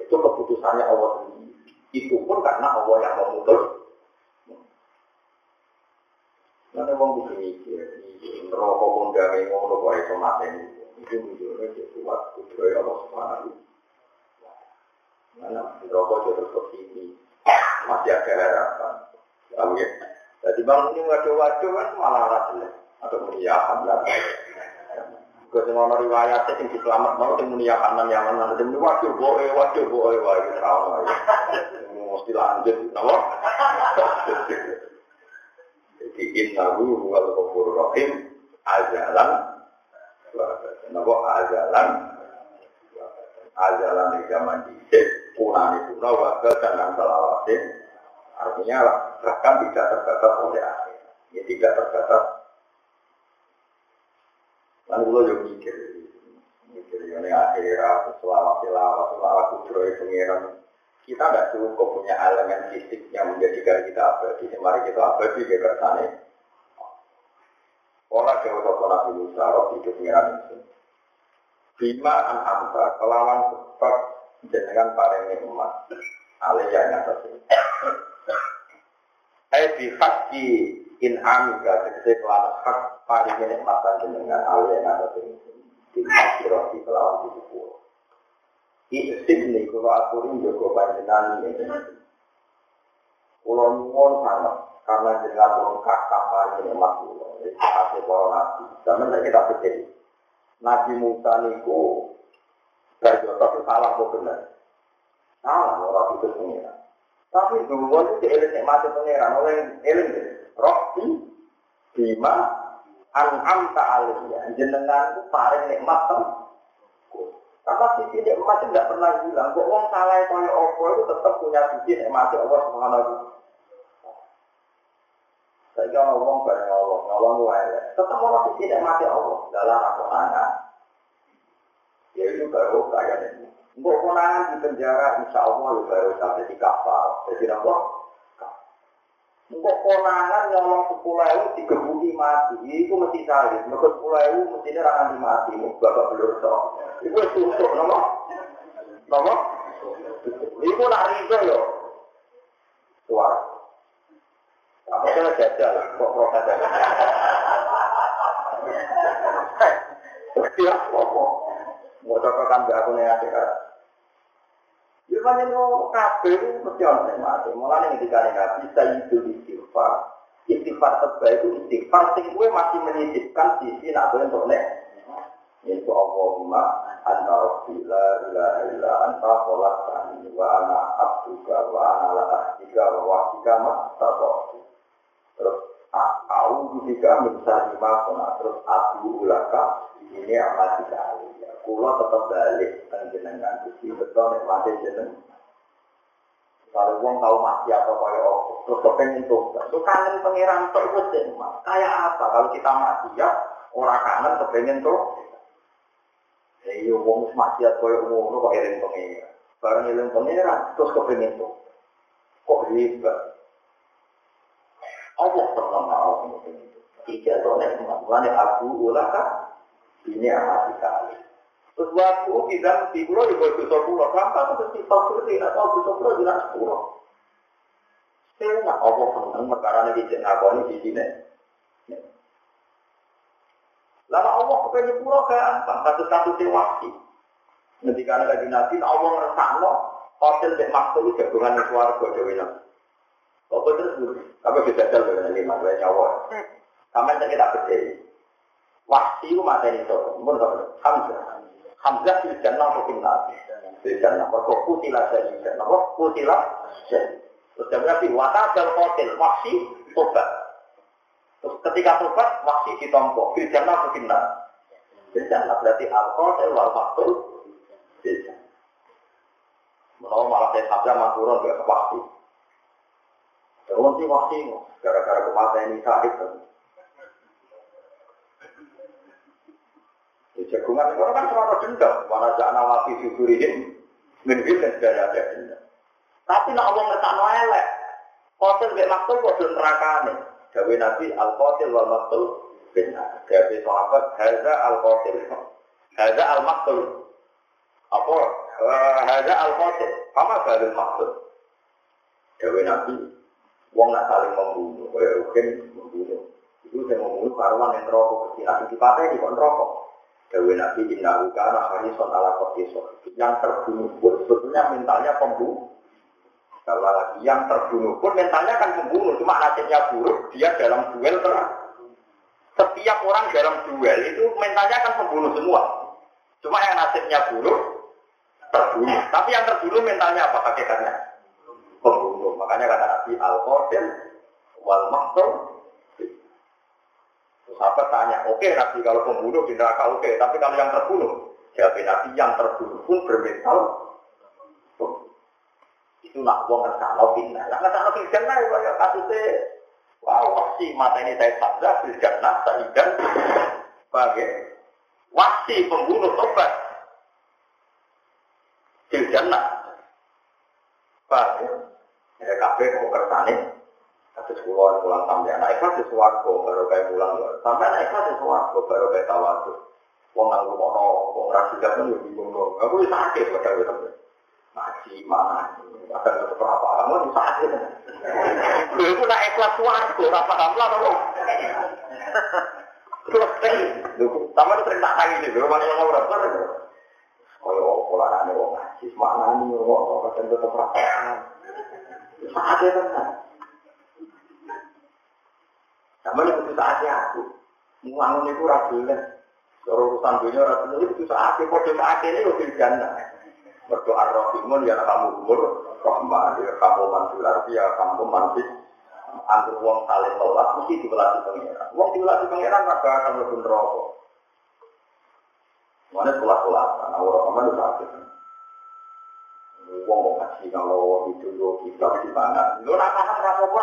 itu keputusannya Allah sendiri. Itu pun karena Allah yang memutus Nanti wong kudu mikir, rokok pun gawe ngono kok iso mateni. Menunjukkan dia kuat kudroy Allah Subhanahu Mana rokok dia terus ke sini, masih ada harapan. Tahu ya? Jadi bang ini waduh-waduh kan malah rasa atau mulia lah. Gue semua riwayat sing diselamat mau sing mulia kanan yang mana, sing waduh boe, waduh boe, waduh trauma. Mesti lanjut, nama? Jadi innahu huwal ghafur rahim ajalan Napa ajalan? Ajalan di zaman dicek punani puna wakil dan selawase artinya bahkan tidak terbatas oleh akhir. Ya tidak terbatas lalu lo juga mikir mikir ini akhirat selawat selawat selawat kudroy pengiran kita tidak cukup punya elemen fisik yang menjadikan kita abadi. Mari kita abadi ke sana. Olah ke toko Nabi Musa, roh itu pengiran itu. Bima an amta, kelawan sebab jenengan paling nikmat. Aliyah yang atas ini. Eh bihaki in amika, tegesi kelawan hak paling nikmatan jenengan aliyah yang atas ini. Bima roh di kelawan di. Isip nih kalau aturin juga panjenengan ini. Kulo nyuwun sangat karena jenengan turun kakak paling nikmat kulo. Kasih para nabi. Zaman kita pikir Nabi Musa niku dari itu salah kok benar. Salah orang itu pengiran. Tapi dulu itu eling nikmati pengiran. Oleh eling deh. Rohti bima an'am ta'aliyah. Jenengan itu paling nikmat tuh. Karena sisi nikmat itu tidak pernah hilang. Kok orang salah kaya opo itu tetap punya sisi nikmat Allah Subhanahu Saya kira ngomong bareng Allah, ngomong wae. Tetap orang sisi nikmat Allah dalam aku anak. Ya itu baru kaya ini. Untuk konangan di penjara, insya Allah ya baru sampai di kapal. Jadi apa? Untuk konangan nyolong sepuluh ewu digebuki mati, itu mesti salib. Mereka sepuluh ewu mestinya rangan di mati, bapak belur sok. Itu susuk, nama? Nama? Itu nak rizo yo. Suara. Apa kena jajal, kok protes ya? Kira apa? Mau coba kan gak aku nih mesti mati. Itu istighfar. Istighfar terbaik itu istighfar sing kowe masih sisi nak nek. Yaitu Allahumma anta anta wa ana abduka wa ana la ahdika wa. Terus terus ulaka ini amat sekali. Kulo tetap balik dan jenengan Gusti betul nek mati jeneng. Kalau uang tahu mati atau kaya apa, terus kepengen tuh, itu kangen pangeran tuh itu Kayak apa kalau kita mati ya, orang kangen kepengen tuh. Ya iya uang maksiat kaya umum kok eling pangeran. Barang eling pangeran terus kepengen tuh. Kok hebat. Allah pernah mau seperti itu. Tiga mengalami aku ulaka ini amat sekali. Terus waktu tidak di pulau bawah dosa pulau, gampang terus di bawah tidak tahu dosa pulau tidak sepuluh. Saya nak Allah senang perkara ini di ngakoni di sini. Lama Allah kepengen pulau gampang, kasus-kasus dewasi. Nanti karena lagi nabi, Allah ngerasa hotel di maktul jagungan suarga dewi nabi. Apa terus dulu? Apa bisa jalan dengan lima dua nyawa? Sampai kita berdiri. Wahsi itu mata ini tuh, Hamzah. Hamzah di jannah atau finnar? Di jannah. Mereka kutilah saya di jannah. Mereka kutilah saya. Terus dia berarti watajal hotel. Wahsi tobat. Terus ketika tobat, wahsi ditompok. Di jannah atau finnar? Di jannah. Berarti al-hotel wal maktul. Di jannah. Menawa malah saya sabda maturun ke wahsi. Terus si wahsi, gara-gara kematian ini sahib. Jagungan itu kan cuma dendam. Mana jangan nawafi sudurihim, minhil dan sudah ada dendam. Tapi nak Allah ngertakno elek. Kotil gak maktul kode neraka nih. Gawe Nabi al-Qatil wal maktul benar. Gawe sahabat haza al-Qatil. Haza al-maktul. Apa? Haza al-Qatil. Apa gawe maktul? Gawe Nabi Wong nak saling membunuh, kaya mungkin membunuh. Itu saya membunuh karuan yang rokok kecil. Nanti dipatah di kon rokok. Dewi Nabi Inna Ukana Harison ala Kotiso. Yang terbunuh pun sebetulnya mentalnya pembunuh. Kalau lagi yang terbunuh pun mentalnya kan pembunuh. Cuma nasibnya buruk, dia dalam duel terang. Setiap orang dalam duel itu mentalnya kan pembunuh semua. Cuma yang nasibnya buruk, terbunuh. Tapi yang terbunuh mentalnya apa hakikatnya? Pembunuh. Makanya kata Nabi Al-Qadim wal Maktum Sahabat tanya, oke okay, Nabi kalau pembunuh di neraka oke, okay. tapi kalau yang terbunuh, jawab Nabi yang terbunuh pun bermental. Itu nak wong ngersano fitnah. Lah ngersano fitnah ya kaya kasusnya Wow, wasi mata ini saya sabda, fil jannah, sa'idan, sebagai wasi pembunuh tobat. Fil jannah. Bagai, ya kabeh Kasus pulau pulang sampai anak di suwargo baru kayak pulang sampai anak ikhlas di suwargo baru kayak tawadu. Wong nang kono wong ra juga pun yo bingung dong. Aku wis sakit wis sampe. Ngaji mana? Padahal tetep ora paham sakit. Iku nak ikhlas suwargo ora paham lah kok. Terus sama sering tak tangi iki lho mana ora paham. Kaya polarane wong ngaji mana nih wong kadang tetep ora paham. Sakit tenan. Sama ini butuh saatnya aku. Muangun itu ragulan. Kalau urusan dunia ragulan itu saatnya. Kode saatnya ini udah jana. Berdoa rohimun ya kamu umur. Rahman ya kamu mantul arti ya kamu mantis. Antar uang saling tolak mesti dibelah pengiran. Uang dibelah pengiran maka akan lebih rokok. Mana sekolah-sekolah, karena orang-orang itu sakit. Uang mau kasih kalau itu kita di mana? Lo nak paham rasa apa?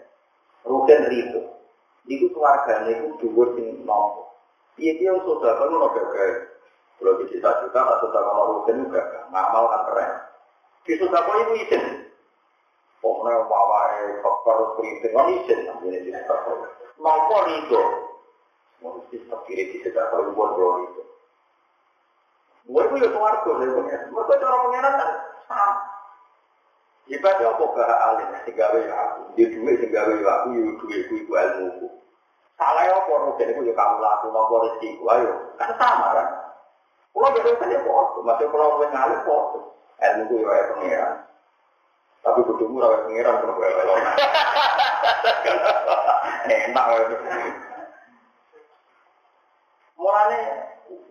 Rugen ribu. Keluarga itu dhuwur sing nompo. Iya dia sudah kan mau gagal. Kalau di desa juga tak sudah mau rugen juga ngamal kan keren. Di sudah kok ibu izin. Pokoknya wawai faktor keriting kan izin namanya di sudah kok. Nompo ribu. Mau di kiri di sudah kok ibu bro itu. Gue itu ya keluarga, mereka cara pengenan kan sama. Ibadah apa gak alim, sehingga ya aku. Dia duit sehingga ya aku, ya itu ilmu ku. Salah apa, rugen itu ya kamu laku, nopo rezeki ayo. Kan sama kan. Kalau beda saja foto, masih kalau gue ngalim foto. ilmu ku ya pengiran. Tapi kudumu ora pengiran kok kowe Enak wae. Mulane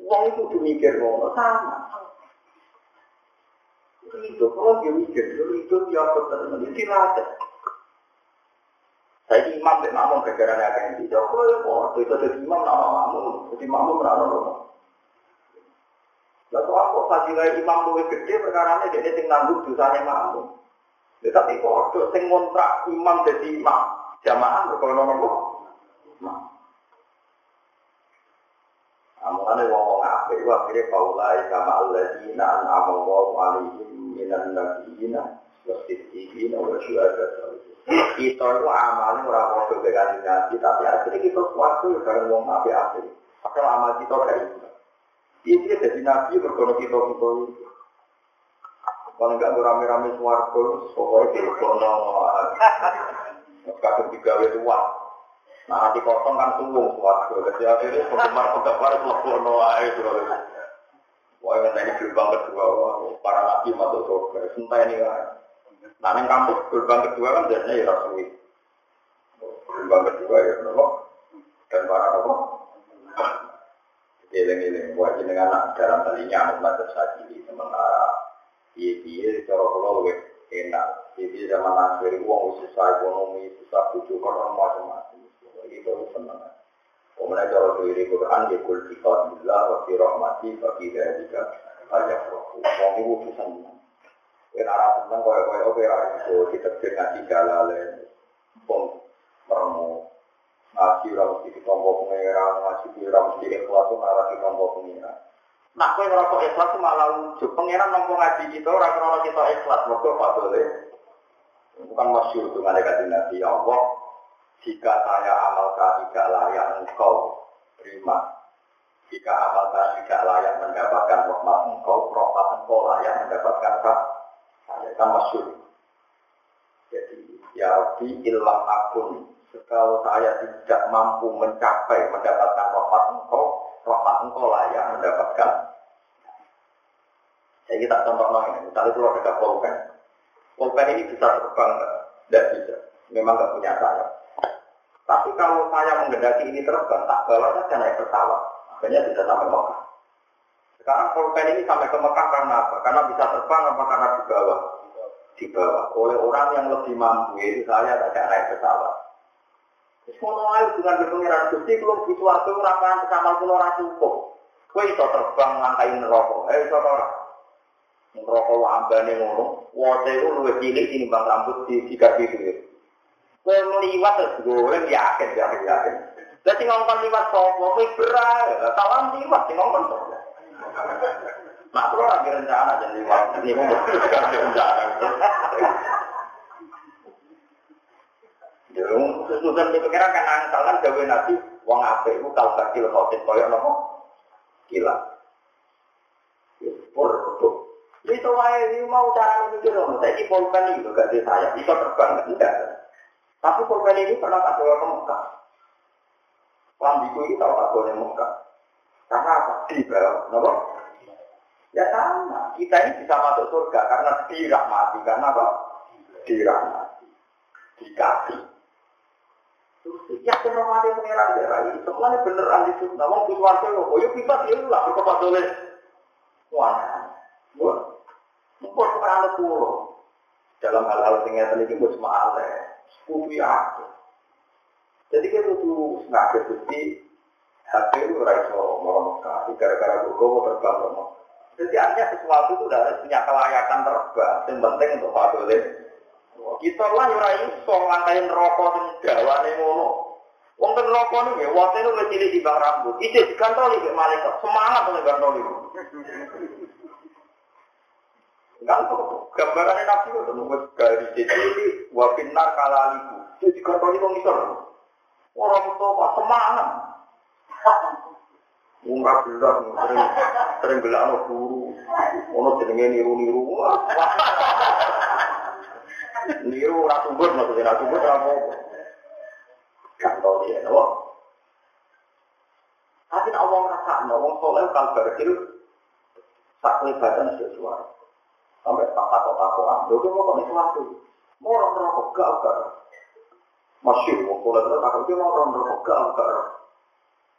wong itu kudu mikir ngono sama. Itu kalau dia mikir, itu dia betul betul istirahat. Saya imam dan makmum gara-gara ada yang tidak, kalau ya kok itu jadi imam nama makmum, jadi makmum merana rumah. Lalu aku fadilah imam lebih gede perkara ini dia sing nanggung dosanya makmum. Tetapi kok sing ngontrak imam jadi imam? Jamaah berkono nopo. Amane wong-wong apik wa akhire paulai kama alladzina an'ama Allahu alaihim minan nabiyina wa siddiqina wa syuhada Kita itu amalnya orang kode dengan nabi, tapi akhirnya kita suatu ya karena wong apik apik. Padahal amal kita kayak itu. Ini jadi nabi berkono kita kita itu. Kalau enggak rame-rame suarga, pokoknya kita kono. Kadang tiga wes uang. Nah, hati kosong kan suwung suatu. Jadi akhirnya penggemar penggemar lepono aja terus. Wah, yang ini gerbang kedua, para nabi masuk surga. Sumpah ini kan. Nah, yang kampus gerbang kedua kan biasanya ya rasui. Gerbang kedua ya nopo dan para nopo. Eling-eling, buat jenengan anak dalam talinya anak belajar saji sementara iya-iya cara pulau enak. Iya zaman akhir uang susah ekonomi, susah bujuk, macam-macam itu senang. Kemudian cara diri Quran ya kul kita bila wa fi rahmati wa fi dzalika ajak rohku. Wong iku kudu seneng. Yen ora seneng koyo-koyo oke ora iso ditekir ngaji galale. Pom meremu. Ngaji ora mesti ditompo pengeran, ngaji ora mesti ikhlas ora ditompo pengeran. Nah, kowe ora kok ikhlas malah lucu. Pengeran nompo ngaji kita ora krono kita ikhlas, mergo padole bukan masyhur dengan dekat Nabi ya Allah jika saya amalkan tidak layak engkau terima. Jika amalkan tidak layak mendapatkan rahmat engkau, rahmat engkau layak mendapatkan kah? Saya kan masyur. Jadi, ya Rabbi ilam akun. Kalau saya tidak mampu mencapai mendapatkan rahmat engkau, rahmat engkau layak mendapatkan. Saya kita contoh ini, misalnya kalau ada pulpen. Pulpen ini bisa terbang, tidak bisa. Memang nggak punya sayap tapi kalau saya menggendaki ini terbang, tak bawa saja naik pesawat. Akhirnya bisa sampai Mekah. Sekarang pulpen ini sampai ke Mekah karena apa? Karena bisa terbang apa karena dibawa? Dibawa oleh orang yang lebih mampu, itu saya tidak naik pesawat. Terus mau ayo dengan berpengiran Gusti belum butuh waktu rapahan pesawat pulau ratu cukup. Kue itu terbang langkai neraka. Eh iso ora? Neraka wa ambane ngono. Itu luwih cilik bang rambut di sikat itu. Kowe meliwat terus goreng yakin yakin yakin. Jadi ngomong liwat sopo, kowe berat, salam liwat sing ngomong sopo. Nah, kalau lagi rencana jadi liwat, ini mau rencana. Jadi, susunan di pikiran kan angkal kan gawe nabi, wong apik itu kalau kecil khotin koyok nopo, gila. Pur, tuh. Itu wae mau cara mikir saya di polpen itu gak saya, bisa terbang enggak. Tapi korban ini pernah tak bawa ke Mekah. Lambiku ini tahu tak boleh Mekah. Karena apa? Di bawah, kenapa? Ya sama, kita ini bisa masuk surga karena dirahmati. Karena apa? Dirahmati. Dikasih. Ya mati pengiran daerah ini, semuanya bener ahli sunnah. Wong di warga lo, oh yuk pipas ya lah, berkepat oleh wah, mungkin kepada pulau. Dalam hal-hal yang ini, gue cuma aleh kudu aku. Jadi kita kudu ngaget bukti HP itu ora iso mau gara-gara gue mau terbang mau. Jadi artinya sesuatu itu udah punya kelayakan terbang. Yang penting untuk fadolin. Kita lah ora iso nglantahin rokok sing gawane ngono. Wong ten rokok niku ya wate niku cilik di bang rambut. Itu dikantoli ke malaikat. Semangat oleh gantoli. Gambarannya nabi itu nunggu dari jadi wabinar kalaliku. Jadi kantong itu ngisor. Orang tua semangat. Murah jelas, sering sering gelak no guru, ono jenenge niru niru. Niru ratu bud maksudnya ratu bud apa? Kantong dia, no. Tapi nak ngomong rasa, ngomong soleh kalbar itu tak kelibatan sesuatu. Sampai tak takut-takutan. Lho kok kok sesuatu. Mau orang rokok gak gak. Masih mau pulang terus takut dia mau orang rokok gak gak.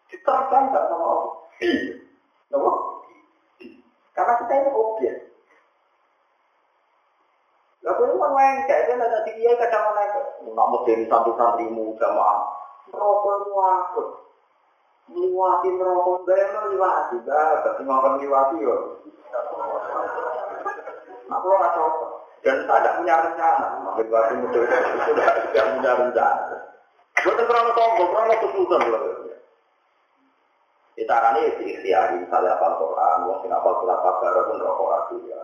Diterapkan gak sama Allah. Iya. Kenapa? Karena kita ini objek. Lah kowe kan kayak kan ada di kiai kadang naik. Namun dari santri-santrimu jamaah. Rokok wakut. Liwati rokok gaya liwati. Gak, tapi ngomong liwati yo. Nah, kalau nggak cocok. Dan saya tidak punya rencana. Makin muda sudah tidak punya rencana. Bukan kurang sombong, kurang kesulitan. Kita akan ini diikhtiari, misalnya apa Quran, mau sing apa surat pun rokok ya.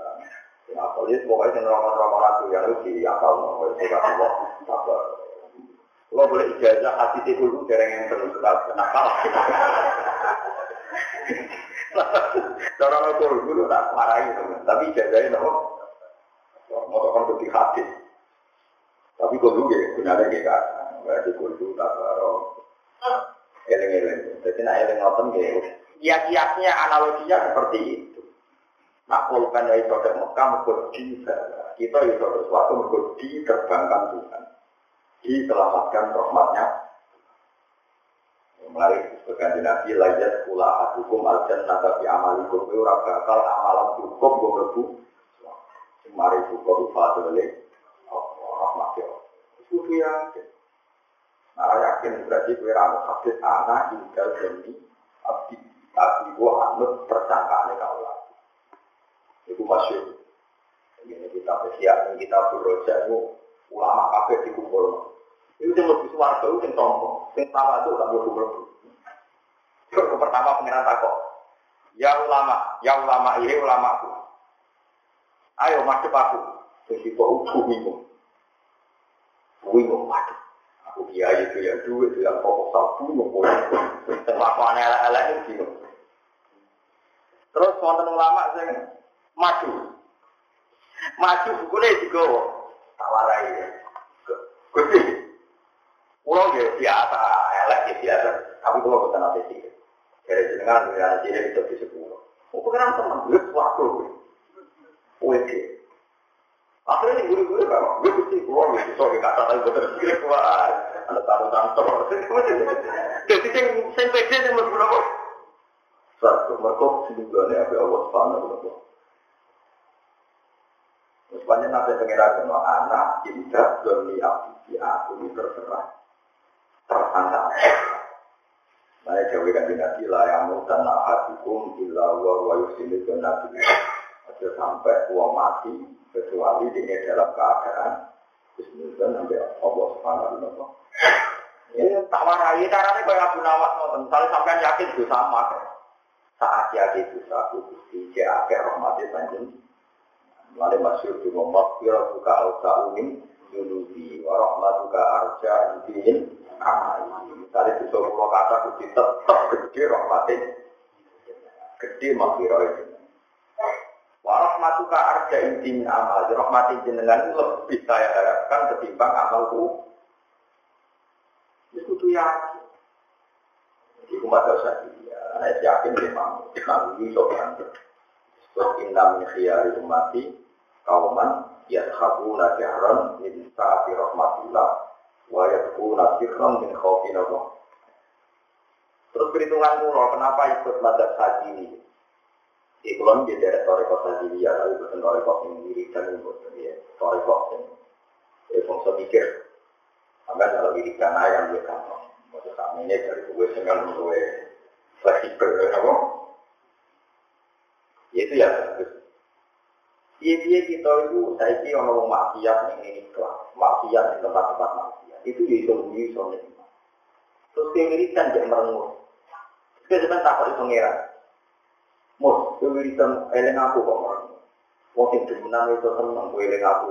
Sing apa itu pokoknya sing rokok rokok ratu ya itu di mau Allah kabar. Lo boleh ijazah hati dulu dereng yang terus nakal. Cara lo dulu tak marahi, tapi ijazahnya nopo mau kan lebih hati. Tapi kok dulu ya, sebenarnya gak kan. Berarti kok dulu tak baru. Eleng-eleng. Jadi nak eleng ngoten ya. Kiat-kiatnya analoginya seperti itu. Nak pulpen dari produk Mekah mergo di Kita itu sesuatu mergo diterbangkan Tuhan. Diselamatkan rahmatnya. Mulai sebagai Nabi layat kula adukum al jannah tapi amalikum ora bakal amalan cukup gue Mari buka rupa dole, rahmat ya. Itu yakin. Nah yakin berarti kue ramu hadis anak tinggal demi abdi. Abdi gua anut persangkaannya kau lagi. Itu masuk. Ini kita bersiap, kita beroja itu ulama kafe di kumpul. Itu yang lebih suara itu yang sombong. Yang tawa itu tak boleh kumpul. Pertama pengiran takut. Ya ulama, ya ulama ini ulamaku. Ayo masuk aku. Terus itu aku bingung. Bingung, waduh. Aku kiai itu yang duit, itu yang proposal bingung. Terlakuan elek-elek ini bingung. Terus wonten ulama sing maju. Maju bukunya juga tawarai ya. Gusti. Pulau ya biasa, elek ya biasa. Tapi kalau kita nanti sih. Dari jenengan, dari jenengan itu sepuluh. Mau pengen teman, gue suatu. Wede. Akhirnya guru-guru kan, gue mesti keluar, gue gue kata betul sekali keluar. Ada taruh kantor. Jadi yang mas berapa? Satu, sedugaannya apa Allah Subhanahu wa taala. Anak, tidak ini terserah. Tersangka. Yang hatikum wa wa yusini nabi aja sampai uang mati kecuali dia dalam keadaan Bismillah nanti Allah Subhanahu wa taala. Ini tak warai caranya kayak Abu Nawas nonton. Misalnya sampai yakin itu sama. Saat yakin itu satu gusti jake rahmati panjen. Mulai masyur di ngomong kira suka alsa umin yunubi warahmatuka arja idin amali. Misalnya di sebuah kata gusti tetap gede rahmati. Gede makhluk itu. Warahmatuka arja inti min amal. Rahmati jenengan lebih saya harapkan ketimbang amalku. Itu tuh yakin. Jadi umat dosa dia. Saya yakin memang memang ini sopan. Inna min khiyari umati kauman yadhabuna jahran min sa'ati rahmatillah wa yadhkuna sirran min khawfin Allah. Terus perhitungan murah, kenapa ikut madhab haji ini? Di kulon dia dari toriko ya, tapi bukan toriko yang diri dan bukan dia toriko yang dia fungsi mikir. Sampai kalau diri kan ayam dia kan, maksud kami ini dari gue dengan gue fleksibel, apa? Ya itu ya. Iya iya kita itu saya kira orang maksiat yang ini kelas, maksiat di tempat-tempat maksiat itu bisa bunyi soalnya. Terus kewiritan jangan merengut. Kita sebentar takut itu pengiran. Kowe wiridan eling aku kok ora. Wong sing demenan itu seneng kowe eling aku.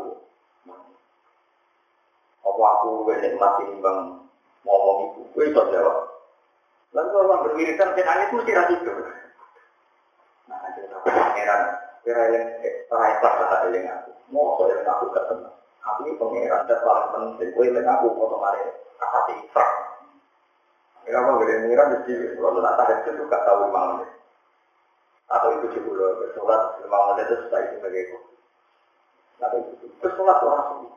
Apa aku wene mati nimbang ngomong iku, kowe iso jawab. Lalu orang berwiridan kan nangis mesti ra itu. Nah, jadi pangeran, kira eling ora ikhlas kata eling aku. Mau eling aku gak seneng. Aku ini pangeran dan paling penting, kowe eling aku foto mari kasati ikhlas. Mau gede pangeran mesti kalau nak tahu itu gak tahu mana atau itu juga sholat lima menit itu setelah itu sebagai Tapi itu sholat orang suwi.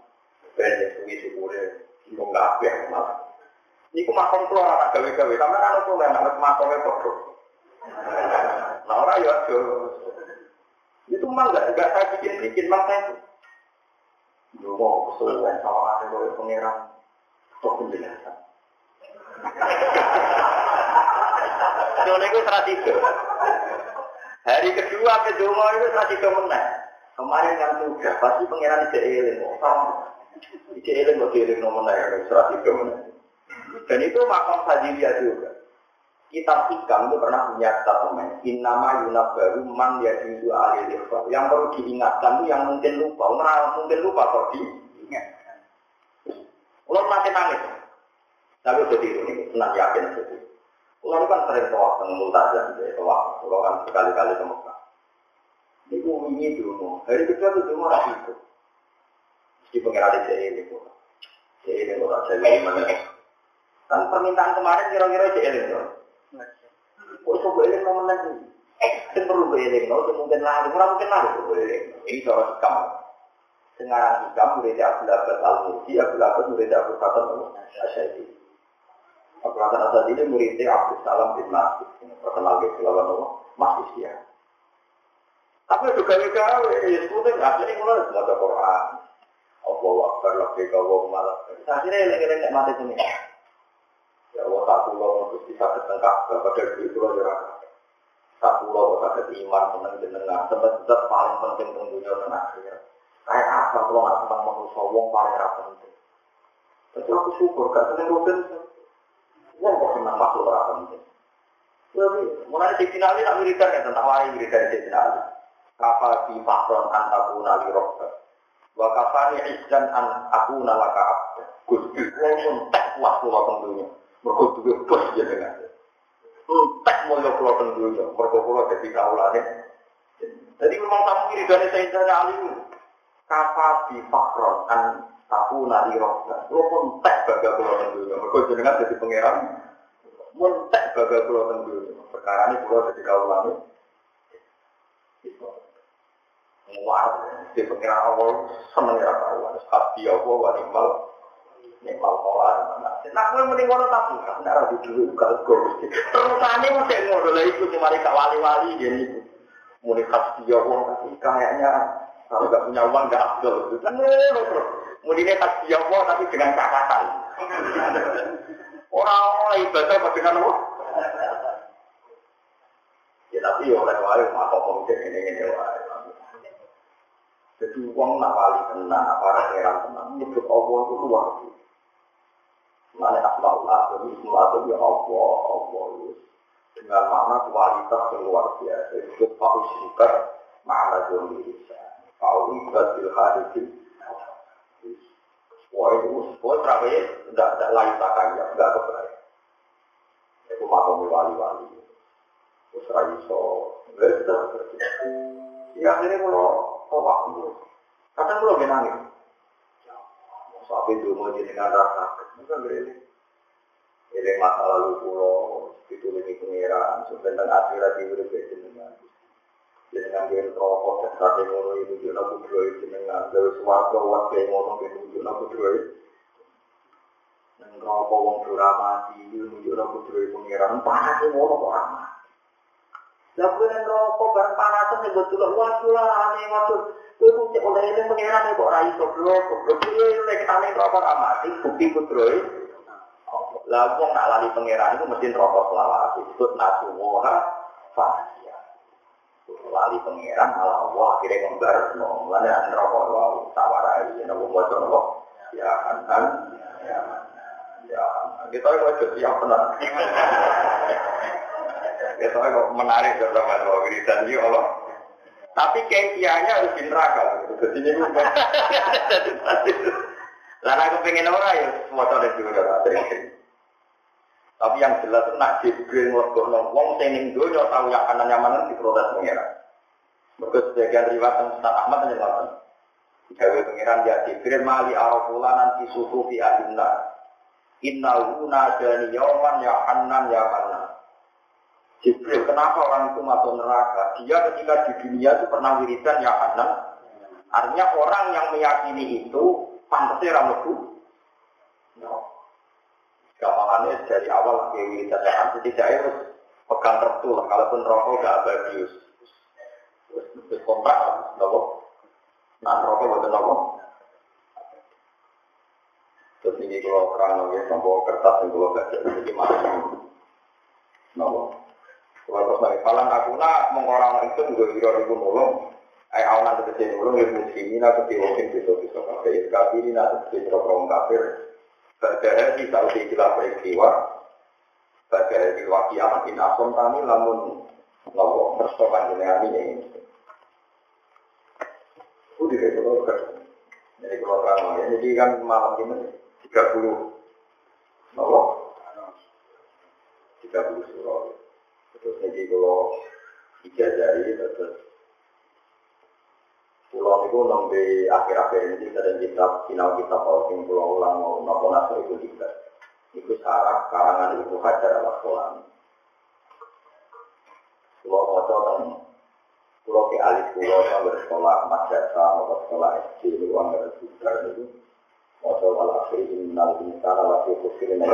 Ben suwi syukure bingung kabeh malah. Niku makom kula ora gawe-gawe, sampeyan ana kula nek makome padha. Nah ora ya. Itu mah enggak enggak saya bikin-bikin mah saya. Yo mau kesuwen sama ada kowe pangeran. Kok penjelasan. Dole itu tradisi. Hari kedua kedua itu tradisi menang. Kemarin yang sudah pasti pangeran tidak eling. Tidak eling kok eling nomor naik tradisi menang. Dan itu makam sajiliyah juga. Kitab hikam itu pernah punya statement. Innama yunab baru man ya juzu alil Yang perlu diingatkan itu yang mungkin lupa. Orang mungkin lupa kok diingatkan. Kalau masih nangis. Tapi udah tiru nih, senang yakin. Kalau kan sering tawaf dengan mutazah, jadi tawaf. Kalau kan sekali-kali ke Mekah. Ini ini dulu. Hari kedua itu dulu orang itu. Di pengiran di ini. Ini orang jadi mana? Kan permintaan kemarin kira-kira si eling loh. Kok gue eling nomor lagi? Eh, kan perlu gue loh, mungkin lari, kurang mungkin lari gue eling. Ini soal hikam. Sekarang hikam murid Abdul Abbas Al-Mursi, Abdul Abbas murid Abdul Hasan Asyadi. Hasan Asyadi ini muridnya Abdul Salam bin Masjid. Terkenal di Sulawesi Masjid ya. Tapi juga gawe, ya sebetulnya akhirnya mulai semua Quran. Allah Akbar, Labbika, Allah Malah. Akhirnya eling-eling mati sini. Ya Allah tak pulau untuk bisa ketengkap pada diri itu aja Tak pulau sakit iman seneng jenengan sebab paling penting tentunya dan akhir. Kayak apa kalau nggak senang manusia wong paling penting. Tapi aku syukur gak seneng rugen. Wong kok senang masuk rapi penting. Jadi mulai di final ini tak wiridan ya tentang wari wiridan di final. Kafal di fakron antaku nali rokta. Wa kafani izan an aku nalaka abda. Gusti, wong tak puas pulau tentunya. Mereka juga bos. Entek mulya kula teng dunya, mergo kula dadi kaulane. Jadi memang tamu kiri dari Sayyidina Ali kafa di fakron an tahu nadi rohka. Kula pun entek baga kula teng dunya, mergo jenengan dadi pangeran. Mentek baga kula teng dunya. Perkara ini kula dadi kaulane. Muar, di pengiran awal seneng ya kawan. Hati Allah wa ni'mal mawar. Nah, kowe muni ngono tapi nek ora duwe gak go. Terusane mesti ngono lha iku cuma gak wali-wali niku. Muni khas dia wong tapi kayaknya kalau gak punya uang gak afdol. Ngono terus. Muni ne khas dia wong tapi dengan catatan. Orang oleh ibadah apa dengan apa? Ya tapi oleh wae mak kok mungkin ini-ini wae. Jadi uang nak wali tenang, para heran nyebut Allah itu luar. Mana asmaul azam, ismul azam ya Allah, Allah dengan makna kualitas yang luar biasa. Itu paus sifat makna jombi Paus batil hadis. Wah itu, wah terakhir tidak tidak lain takanya, tidak kebaik. Itu wali-wali. Ya akhirnya kalau waktu, kadang kalau jenengan rasa, bukan ini. Ini masa lalu pulau itu lebih itu jenengan. Jenengan dia rokok dan sate ngono itu juga nabu dua itu. Dari suarga wat kayak ngono itu juga nabu dua itu. Dan rokok wong dura mati itu juga nabu dua itu pengiran. Panas itu ngono kok ramah. Lah nang rokok bareng panasan ya betul wah kula aneh waktu kowe kok cek oleh ini pengiran kok ora iso blok blok piye lek ane rokok amati bukti putroe lah wong nak lali pangeran itu mesti rokok selawat disebut nasuha fasia lali pangeran malah Allah akhirnya ngembar no mulane an rokok wae tawarai yen wong waca rokok ya kan kan? Ya ya kita kok siap tenan. Kita kok menarik sama dua wiridan ini Allah. Tapi kayaknya harus di neraka. Jadi ini Lalu aku pengen orang ya, semua tahu juga Tapi yang jelas itu nak Jibril ngorgo wong sing ning donya tau ya kanan nyamanan di protes Mergo sebagian riwayat tentang Ustaz Ahmad menyebutkan Gawe pengiran ya Jibril mali arafula nanti suhu fi adinna. Inna huna jani yauman ya hanan ya hanan. Jibril, kenapa orang itu masuk neraka? Dia ketika di dunia itu pernah wiridan ya hanan, Artinya orang yang meyakini itu pantasnya rameku. No. Gampangannya dari awal ke wiridan tidak harus pegang restu lah. Kalaupun rokok gak bagus. Terus kontrak, nopo. Nah rokok buat nopo. Terus ini kalau terang nopo, nopo kertas yang kalau baca ini masih nopo. Kalau terus lagi falan aku nak mengorang itu juga kira ribu nolong. Ay awan nanti kecil nolong yang muslimin aku mungkin bisa bisa kafir. Kafir ini nanti bisa orang kafir. Di tahu di kila peristiwa. Padahal di wakil amat in asom tani lamun nopo persoalan jenengan ini. Udah deh kalau Jadi kalau terang jadi kan malam ini 30 nopo 30 surah. Terus jadi kalau ijazah terus pulau itu nomor akhir-akhir ini sering kitab final kitab kalau sing pulau ulang mau nopo naso itu juga. Itu sarah karangan ibu hajar ala sekolah pulau mau pulau ke alis pulau yang bersekolah madrasah atau sekolah SD itu. Uang bersekolah itu mau coba akhir ini nanti cara lagi kusirin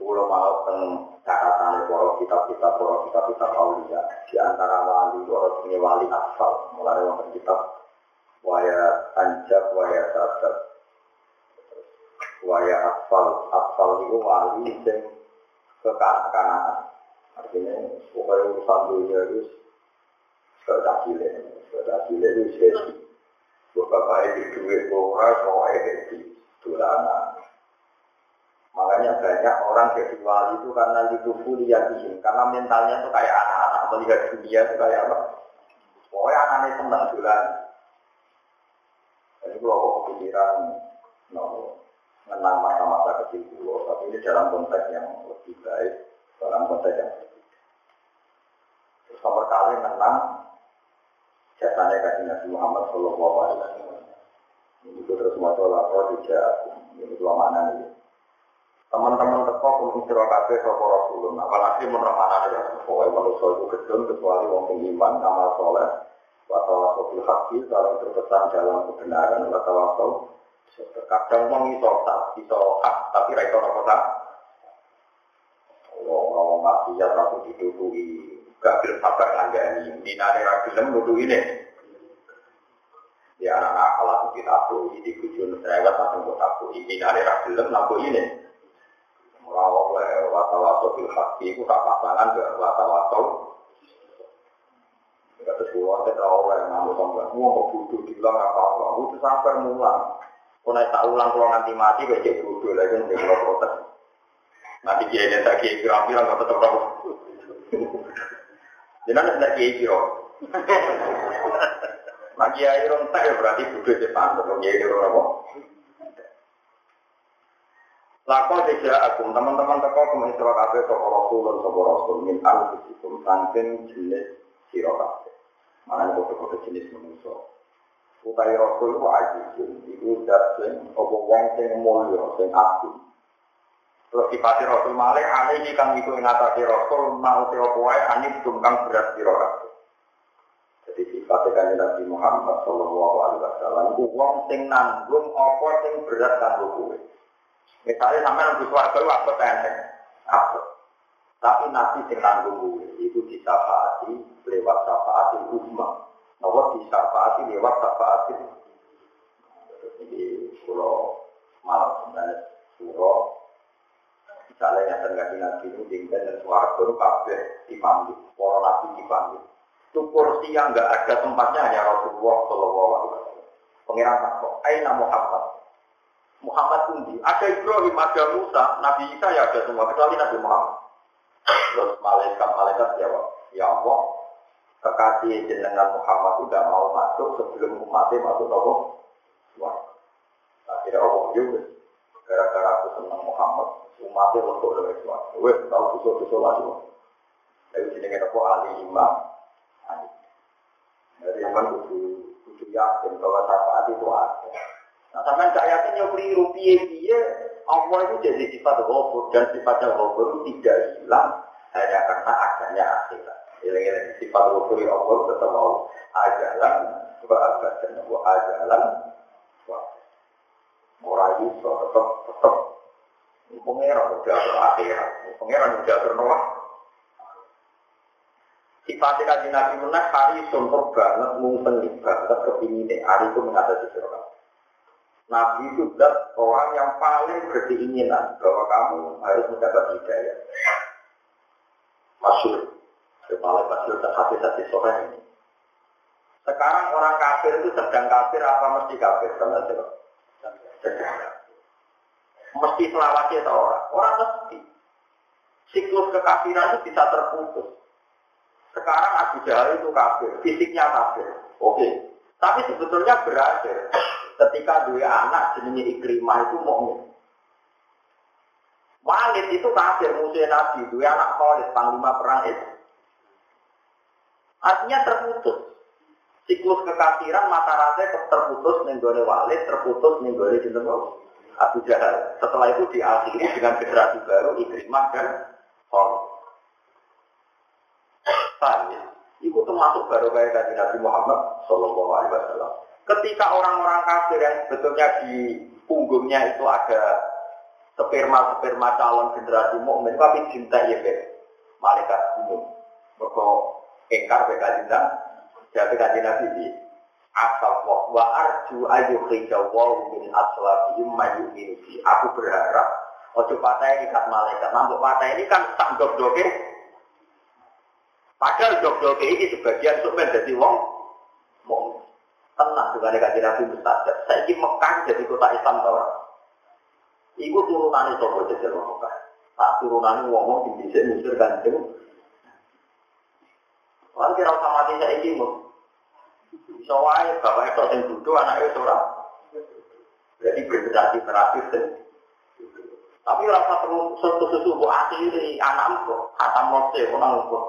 Kulo mau teng catatan para kitab-kitab para kitab-kitab aulia. Di antara wali para sini wali asal. Mulai wonten kitab waya anjak waya sadat. Waya asfal. Asfal itu wali sing kekanak-kanakan artinya pokoknya urusan dunia itu sudah cilik sudah cilik itu jadi bapak itu duit ora soalnya di dolanan Makanya banyak orang jadi wali itu karena itu yakin, karena mentalnya itu kayak anak-anak. Melihat dunia itu kayak apa? Pokoknya anaknya senang bulan. Jadi kalau aku kepikiran, no, menang masa-masa kecil dulu, tapi ini dalam konteks yang lebih baik, dalam konteks yang Terus nomor kali menang jasanya kasih Nabi Muhammad Shallallahu Alaihi Wasallam. Ini terus mau sholat, tidak, ini dua mana nih? teman-teman teko kumpul sira kabeh sapa Rasulullah. Apalagi menurut mana ya pokoknya manusia itu gedung kecuali wong iman amal soleh wa tawassul bil haqqi saling berpesan dalam kebenaran wa tawassul terkadang wong iso tak iso hak tapi iso apa tak wong maksiat aku ditutupi gak gelem sabar ngandani dinane ra gelem nutuhi ini ya anak-anak kalau kita tahu ini bujun serewet langsung buat aku ini nari ra gelem ini Ora oleh watawaso bil haki itu tak pasangan ke watawaso. Enggak sesuatu kita oleh namun sampai mau mau butuh dibilang apa apa, itu sampai mulang. Kau naik tak ulang kalau nanti mati gue jadi butuh lagi nih kalau protes. Nanti dia ini tak kira kira nggak tetap tahu. Jangan tidak kiai kira. Nah kiai rontak ya berarti butuh di pantai, kiai kira apa? Lako tidak teman-teman teko kemen sira kabeh sapa rasul lan sapa rasul min anfusikum saking jenis sira kabeh. Mana kok jenis manusia. Utai rasul ku ajizun iku dat sing wong sing mulya sing agung. Terus dipati rasul malih alih kang iku ngatasi rasul mau apa wae anis kang berat kabeh. Jadi sifatnya kan Nabi Muhammad Sallallahu Alaihi Wasallam, wong sing nanggung apa sing berat kanggo kowe. Misalnya sampai nunggu suarga itu apa tenteng? Apa? Tapi nanti sing nanggung itu disafaati lewat safaati umma. Nopo disafaati lewat safaati. Jadi kalau malam sebenarnya surah misalnya yang terjadi nabi itu dan suara itu kabeh dipanggil, para nabi dipanggil. Itu kursi yang enggak ada tempatnya hanya Rasulullah Shallallahu Alaihi Wasallam. Pengiran takut, Aina Muhammad. Muhammad Undi. Ada Ibrahim, ada Musa, Nabi Isa ya ada semua, kecuali Nabi Muhammad. Terus malaikat-malaikat jawab, Ya Allah, kekasih jenengan Muhammad tidak mau masuk sebelum umatnya masuk Allah. Wah, akhirnya Allah juga. Gara-gara aku senang Muhammad, umatnya untuk dari suatu. Wes, tahu besok-besok lagi. Lalu jenengan aku ahli imam. Jadi memang kudu kudu yakin bahwa syafaat itu ada. Nah, sampai gak yakin yang keliru piye piye Allah itu jadi sifat ghafur dan sifatnya ghafur itu tidak hilang hanya karena adanya akhirat. Ilang-ilang sifat wukuri Allah tetap mau ajalan wa abadan wa ajalan wa ora iso tetap tetap pengeran udah akhirat pengeran udah bernoah Sifatnya kaji Nabi Munah hari sumpah banget, mungkin banget kepinginnya. Hari itu mengatasi sirah. Nabi itu adalah orang yang paling berkeinginan bahwa kamu harus mendapat hidayah. Masyur. Paling masyur dan hati-hati sore ini. Sekarang orang kafir itu sedang kafir apa mesti kafir? Sedang Mesti selawatnya atau orang? Orang mesti. Siklus kekafiran itu bisa terputus. Sekarang Abu Jahal itu kafir, fisiknya kafir. Oke. Tapi sebetulnya berakhir ketika dua anak jenisnya Ikrimah itu mukmin. Walid itu kafir musuh Nabi, dua anak Khalid panglima perang itu. Artinya terputus. Siklus kekafiran mata rantai terputus nenggone Walid, terputus nenggone jeneng Abu Jahal. Setelah itu diakhiri dengan generasi baru Ikrimah dan Khalid. Paham ya? Itu termasuk baru kayak Nabi Muhammad Shallallahu Alaihi Wasallam. Ketika orang-orang kafir yang sebetulnya di punggungnya itu ada sperma-sperma calon generasi mukmin, tapi cinta ya malaikat umum. Mereka engkar beka cinta, jadi kaji nabi di asal wa arju ayu hijawaw min aslabihim mayu minusi. Aku berharap ojo patah ini kan malaikat, nampuk patah ini kan tak dok-doke. Padahal dok-doke ini sebagian untuk menjadi wong mukmin tenang dengan kajian Nabi Mustajab. Saya ini Mekah jadi kota Islam tau Ibu turunan itu kok jadi Mekah. Tak turunan ngomong di bisa musir ganjeng. Orang kira usah mati saya ini mau. Bisa wae bapak itu yang duduk anaknya seorang. Jadi berinteraksi terakhir dan tapi rasa perlu sesuatu sesuatu akhiri anak kok, kata mose, orang kok.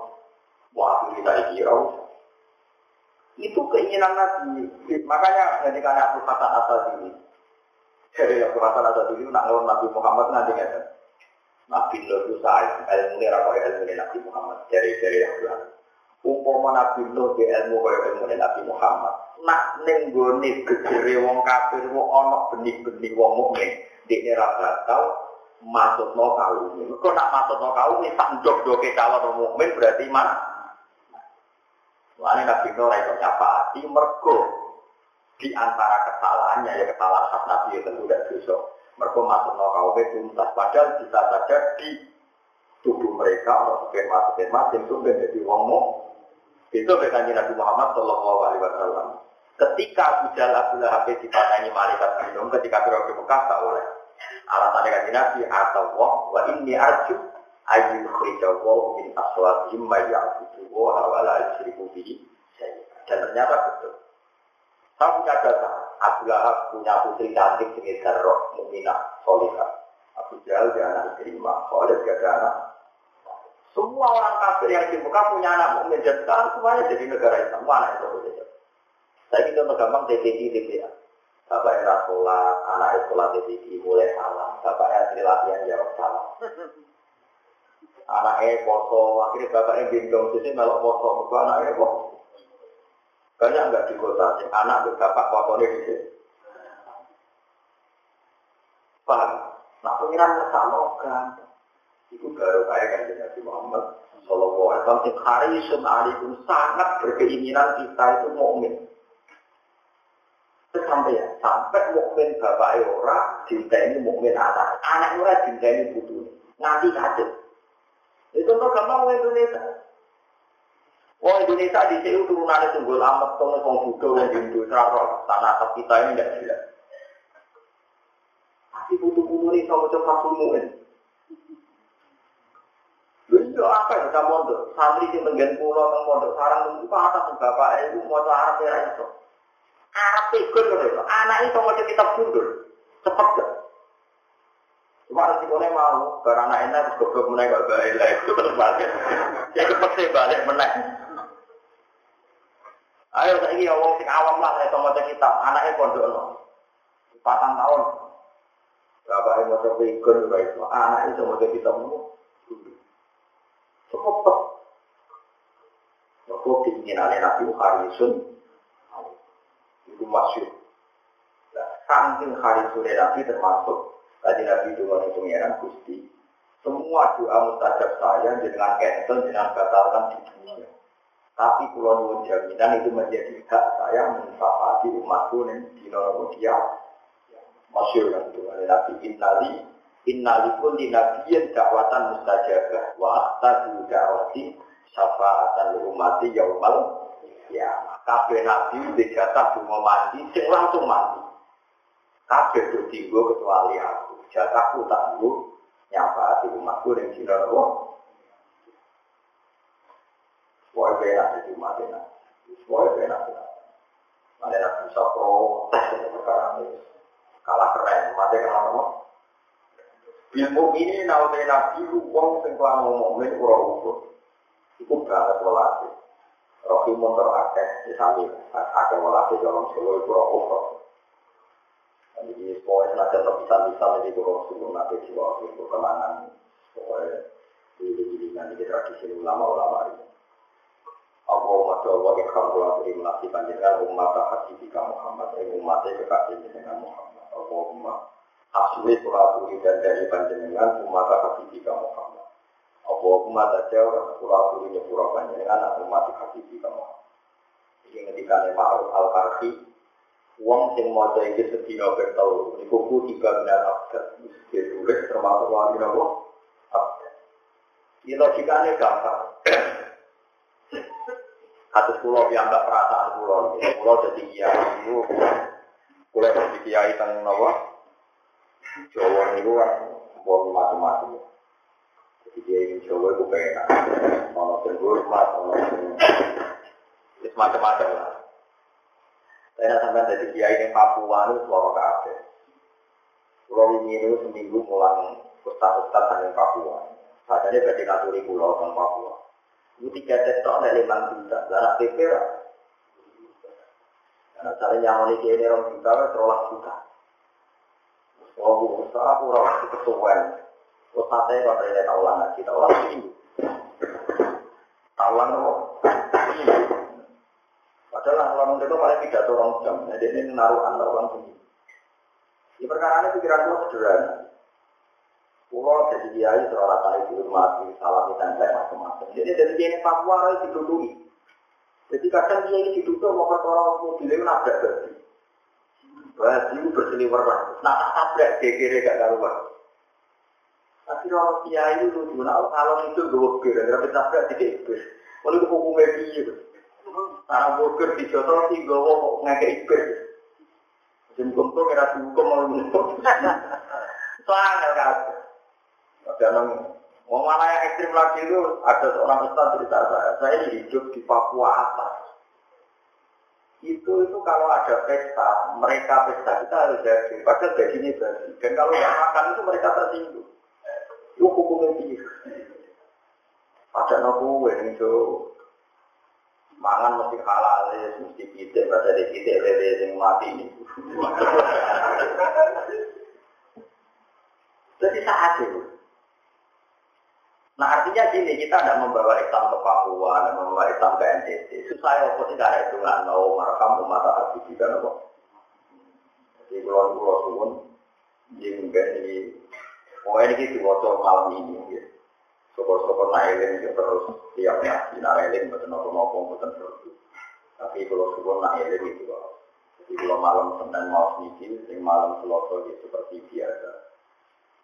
Wah, kita kira itu keinginan Nabi. Makanya ketika aku kata asal ini, dari aku kata asal ini, nak ngelawan Nabi Muhammad nanti kan. Nabi Nuh itu saat ilmu ini rakyat ilmu ini Nabi Muhammad dari dari yang bilang. Umpama Nabi Nuh di ilmu kaya ilmu Nabi Muhammad. Nak nenggone gejere wong kafir wong ono benih-benih wong mukmin di era bakal masuk no kaum ini. Kok nak masuk no kaum ini tak dok-doke calon mukmin berarti mana? Lalu Nabi Nuh itu hati mergo di antara kesalahannya ya kesalahan khas Nabi itu tentu tidak dosa. Mergo masuk no kaum tuntas padahal bisa saja di tubuh mereka atau sperma sperma yang itu menjadi wong itu berkanji Nabi Muhammad Shallallahu Alaihi Wasallam. Ketika Abu Jahal Abu Lahab dipatani malaikat minum ketika berada Mekah tak oleh. Alasannya kanji Nabi atau wa ini arju ayu khijawu min aswatihim ma ya'budu wa la yusyriku bihi dan ternyata betul saya punya data Abu Lahab punya putri cantik sekitar roh muminah solihah Abu Jahal dia anak terima Khalid dia ada anak semua orang kafir yang di muka punya anak mukmin dan sekarang semuanya jadi negara Islam mana itu saja saya kita gampang TPD TPA Bapak era sholat, anak sholat TPD mulai salah, Bapak era latihan jawab salah. anaknya poso, akhirnya bapaknya gendong sini melok poso, mereka anaknya poso. Banyak enggak di kota, anak bapak posone di sini. Paham? Nah pengiran sama kan, itu baru kayak kan Nabi Muhammad Sallallahu Alaihi Wasallam yang harisun alaikum sangat berkeinginan kita itu mukmin. Sampai ya, sampai mukmin bapak ora, cinta ini mukmin anak, anak ora cinta ini butuh, nanti kaget. Itu contoh gampang wong Indonesia. Wong Indonesia di sini turunannya tunggul amat, tolong wong Buddha, wong Hindu, serara, tanah kita ini tidak jelas. Tapi butuh butuh ini sama sumuin. Itu apa ya kita mondok? Santri di menggen pulau teng mondok sarang itu atas bapak ibu mau Arab ya itu. Arab ikut gitu. Anak itu mau kita mundur. Cepat gak? Cuma resikonya mau, barang anak enak, terus goblok menaik kok balik lah, itu terus balik. Ya kepeksa balik menaik. Ayo saya ini orang sing awam lah, saya mau kita, anaknya pondok no. Patang tahun. Bapak mau coba ikut juga itu, anak itu mau kita mau. Cepet. Mereka keinginannya Nabi Harisun, itu masyur. Nah, saking Harisun Nabi termasuk, tadi Nabi itu pengiran Gusti. Semua doa mustajab saya dengan cancel, dengan batalkan di dunia. Tapi kalau nuwun jaminan itu menjadi hak saya mensafati umatku dan di dia masyur kan itu Nabi Innali Innali pun di nabiyin dakwatan mustajabah wa ahtadu dakwati syafaatan umati yaumal ya kabeh nabi di jatah cuma mandi sing langsung mandi kabeh bertinggo kecuali aku jatahku tangguh nyafaati umatku dan dina Allah Wah, benar di umat ini. Wah, benar. Mana bisa protes perkara ini kalah keren, mati kalah? Ilmu ini naute nabi uang sing kelan mukmin ora ukur. Iku banget welase. Rohimun terakeh di sami akeh welase dalam solo iku ora ukur. Jadi pokoknya nanti terpisah bisa jadi kurang suruh nanti jiwa itu kenangan pokoknya diri-diri nanti tradisi ulama-ulama ini. Allahumma jawa ikham kula terima kasih panjenengan umat hati Muhammad, eh umatnya kekasih dengan Muhammad. Allahumma asli kulaturi dan dari panjenengan umat hakiki Muhammad. Allahumma tajawab kulaturi nyepura panjenengan umat hakiki Muhammad. Ini ketika Ma'ruf al-Karhi Uang sing mau iki sedina bertau niku ku tiga benar abad mesti tulis termasuk wali nopo abad. Ini logikanya gampang. Kasus pulau yang enggak perasaan pulau, pulau jadi kiai itu Kula jadi kiai teng nawa. Jawa niku kan wong macam-macam. Jadi kiai Jawa itu penak. Ono sing hormat, ono sing wis macam-macam lah. Saya sampai jadi kiai yang Papua itu suara kabeh. Kulo wingi niku seminggu mulang ustaz-ustaz sang Papua. Padahal berarti naturi pulau teng Papua. Itu tiga cetok nek lima juta. Lah PP Nah, cara nyamoni kiai ini orang juta, terolak juta. Oh, bu, aku orang kesuwen. Terus nanti kalau dari taulan ngaji, taulan ini. Taulan apa? Padahal orang itu paling tidak orang jam. Jadi ini naruhan taulan ini. Di perkara ini pikiran gue sederhana. Pulau jadi kiai seorang tadi di rumah, salah kita macam-macam. Jadi dari kiai Papua itu didudui. Jadi kadang dia ini ditutup mau perkara mobilnya nabrak berarti. Berarti itu berseliwer lah. Nah tak tabrak kira gak karuan. Tapi kalau dia itu nah kalau itu gue kira gara tabrak tidak. Kalau itu hukumnya dia. Karena burger di jotol sih gue mau ngekek ibis. Jadi kumpul kira dihukum mau menutup. Soalnya kan. Ada nang Mau mana yang ekstrim lagi itu ada seorang ustaz cerita saya, saya hidup di Papua atas. Itu itu kalau ada pesta, mereka pesta kita harus jadi, padahal gajinya basi. Dan kalau nggak makan itu mereka tersinggung. Itu hukumnya. Ada nopo itu mangan mesti halal ya, mesti pitik, pada di pitik lele yang mati ini. Jadi saat itu, Nah artinya gini, kita tidak membawa Islam ke Papua, tidak membawa Islam ke NTT. Susah ya, kok tidak ada hitungan, mau merekam umat hati juga, nopo. Jadi pulau pulau suwun, jeng ini, oh ini waktu malam ini, ya. Sokor-sokor nailing ya terus tiap ngaji nailing betul nopo nopo betul terus. Tapi kalau suwun nailing itu, jadi kalau malam senin mau sedikit, malam selasa ya seperti biasa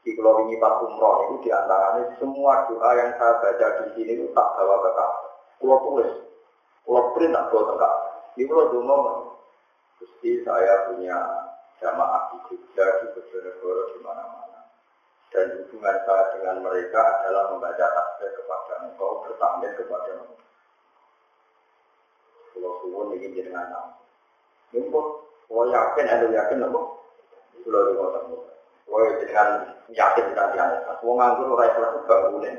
di kalau ini pas umroh itu di antaranya semua doa yang saya baca di sini itu tak bawa ke Ka'bah. Kalau tulis, kalau print tak bawa ke Ka'bah. Ini kalau dulu Gusti saya punya jamaah di Jogja, di Bojonegoro, di mana-mana. Dan hubungan saya dengan mereka adalah membaca tasbih kepada engkau, bertambah kepada engkau. Kalau suwun ini jenengan nama. Ini pun, yakin, ada yakin, apa? Kalau di kota Woi dengan yakin kita di atas. Wong nganggur ora ikhlas bangunin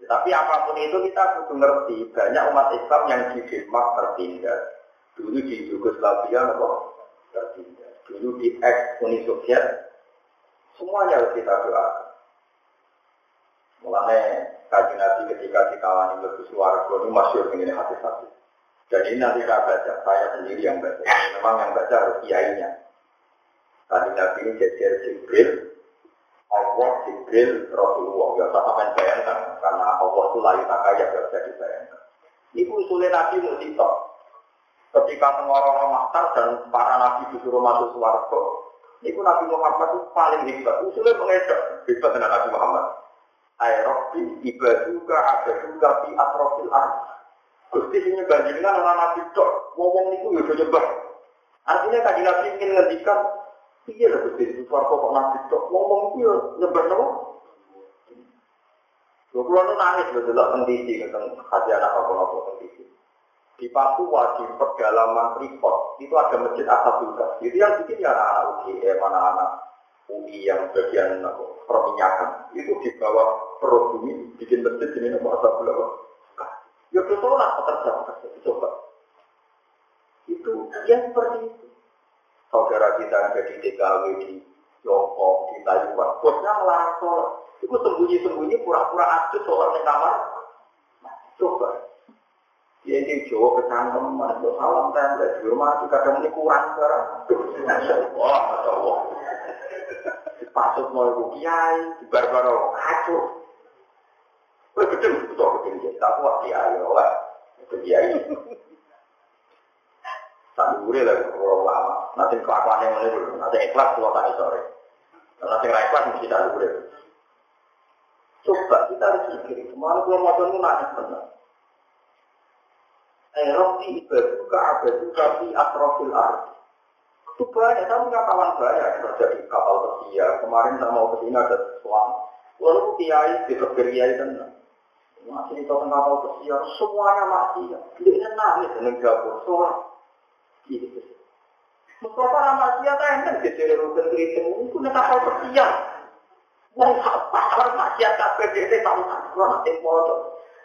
Tapi apa pun itu kita kudu ngerti banyak umat Islam yang di Denmark tertindas. Dulu di Yugoslavia apa? Tertindas. Dulu di ex Uni Soviet semuanya harus kita doa. Mulanya kaji nabi ketika dikawani lebih suara ini masyur ini hati-hati. Jadi nanti saya baca, saya sendiri yang baca. Memang yang baca harus kiainya. Kaji nabi ini jadi Jibril, Allah, Jibril, Rasulullah. Ya, tak sampai bayangkan. Karena Allah itu layu tak kaya, gak bisa dibayangkan. Ini usulnya Nabi Musitok. Ketika Mahtar dan para Nabi disuruh masuk suarga, itu Nabi Muhammad itu paling hebat. Usulnya mengedok. Hebat dengan Nabi Muhammad. Aerobi ibaduka abaduka fi atrofil ar. Gusti sini bandingan orang Nabi Dok. Ngomong itu ya nyembah. Artinya kaji Nabi ingin ngendikan Iya lah Gusti itu suarga kok Nabi Dok. Ngomong itu ya nyembah nopo. Lho kula nu nangis lho delok TV teng hati anak apa-apa teng TV. Di Papua di pedalaman Freeport itu ada masjid Asabullah. Itu yang bikin ya anak-anak UGM, anak-anak UI yang bagian apa, perminyakan. Itu di bawah perut bumi bikin masjid ini nama Asabullah. Ya bertolak pekerja-pekerja coba. Itu yang seperti itu. Saudara kita yang jadi TKW di Tiongkok, di Taiwan, bosnya melarang sholat. Itu sembunyi-sembunyi pura-pura adus sholat di kamar. Nah, coba. Dia ini Jawa kecangkem, masuk salam tanda di rumah, kadang ini kurang. Masya Allah, Masya Allah. Pasut mau ibu kiai, barbaro kacau. Wah, gedeng, betul jadi tak kuat kiai, oleh. Kiai. Tadi gue lagi kalau lama, nanti kelakuan yang dulu, nanti ikhlas kalau tadi sore. Nanti ikhlas mesti tadi gue. Coba kita harus pikir, kemarin gue mau nunggu nangis benar. Eropi ibaduka abaduka fi atrofil arti. Itu banyak, tapi kawan banyak kerja di kapal pesiar. Kemarin saya mau ke sini ada sesuatu. Lalu kiai di kiai tenang. Masih di kapal pesiar, semuanya masih. Dia nangis dengan dapur, soal. Gitu. Mustafa Ramadhan kan jadi rukun kriting itu nek kapal pesiar. Wong pasar maksiat kabeh dhewe tahu tak nanti foto.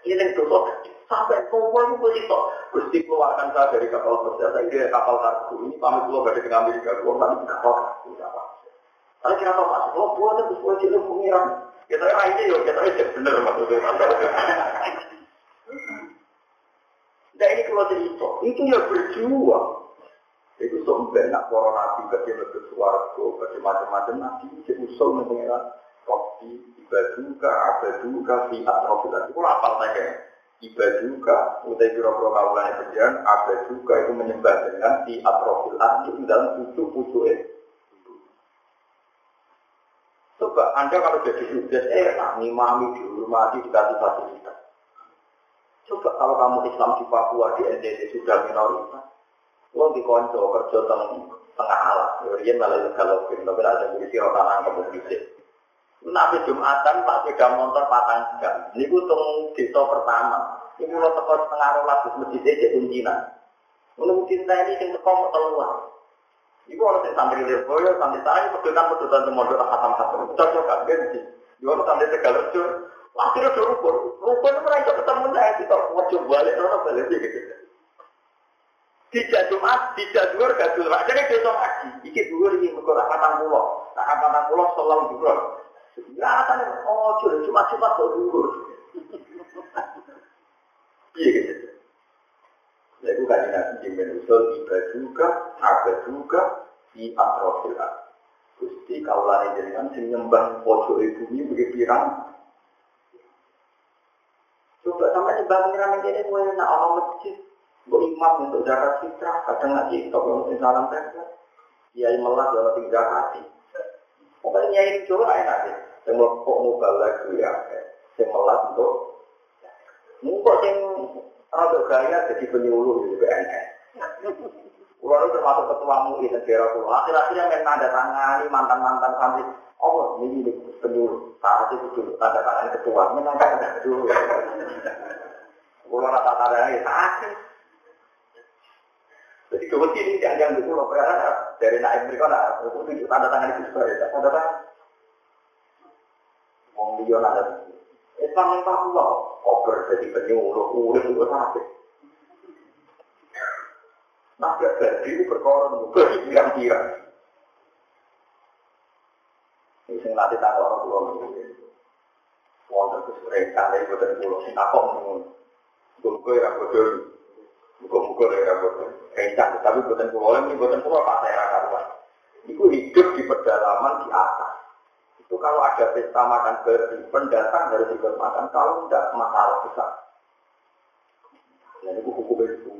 Ini yang dosa sampai semua itu begitu. Gusti keluarkan saya dari kapal pesiar, saya dari kapal kargo. Ini kami keluar dari ke Amerika, keluar di kapal kargo. Tapi kira tahu mas, kalau buat itu sesuai cilik pengiran. Kita aja yuk, kita aja bener maksudnya. Nah ini kalau cerita, itu ya berjuang. Itu sombong, nak para nabi bagi lebih suarga, bagi macam-macam nabi, itu usul mengenai Robi, ibaduka, abaduka, fi atrofilah. Itu apa saja? Ibaduka, utai biro-biro kaulannya berjalan, abaduka itu menyembah dengan fi atrofil itu dalam pucuk-pucuk Coba, Anda kalau jadi sukses, enak, ngimami, dihormati, dikasih fasilitas. Coba kalau kamu Islam di Papua, di NTT sudah minoritas, lo di konco kerja teng tengah alas, dia malah kalau tapi ada polisi rotanan kamu bisik. Nabi Jumatan Pak sepeda motor patang jam. Ini tung desa pertama. Ini lo teko setengah rolas di masjid aja kuncinan. Menurut cinta ini yang teko mau keluar. Ibu orang santri Lirboyo, santri saya pedotan pedotan temodok khatam khatam. Cocok kan ganti. Ibu orang santri Tegalerjo. Akhirnya udah rukun. Rukun itu mereka ketemu saya kita wajib balik, orang balik gitu. Tidak Jumat, tidak dua, gak dua. Jadi besok haji. Iki dua ini mereka patang pulau. Nah, patang pulau selalu dua. Ya, kan, oh, cuma cuma kok dulu. Iya gitu. Itu kan nabi jimin usul iba juga, ada juga di atrofil Gusti kaulan jenengan sing nyembah pojok bumi begitu pirang. Coba sama nyembah pengiran ini gue nak orang masjid, imam untuk zakat fitrah, kadang ngaji, untuk salam tempel. Kiai melas dalam tiga hati. Pokoknya ini coba enak deh. Yang kok mubalak ya, yang melas untuk Mungkin yang rada gaya jadi penyuluh di BNS. Kulo itu termasuk ketua MUI negara kulo. Akhir-akhirnya main tanda tangani mantan-mantan santri. Oh, ini nih penyuluh. Saat itu dulu tanda tangan ketua. Memang ada dulu. Kulo rata tanda ini sakit. Jadi kebetulan ini jangan dulu loh. Dari naik mereka nak tunjuk tanda tangan itu sebagai tanda tangan. Wong dia ada Islam yang Papua, koper jadi penyuluh, urip juga sakit. Nah, jadi itu berkorban, berpirang-pirang. Ini yang nanti tanggal orang pulau wonten kesurekan dari boten pulau sing takok ngono. Muga ya bodoh. Muga-muga ya bodoh. Rencang tapi boten pulau ini boten pulau pas saya karuan. Itu hidup di pedalaman di atas. Itu kalau ada pesta makan berarti pendatang harus ikut makan. Kalau tidak masalah besar. Dan itu hukum itu.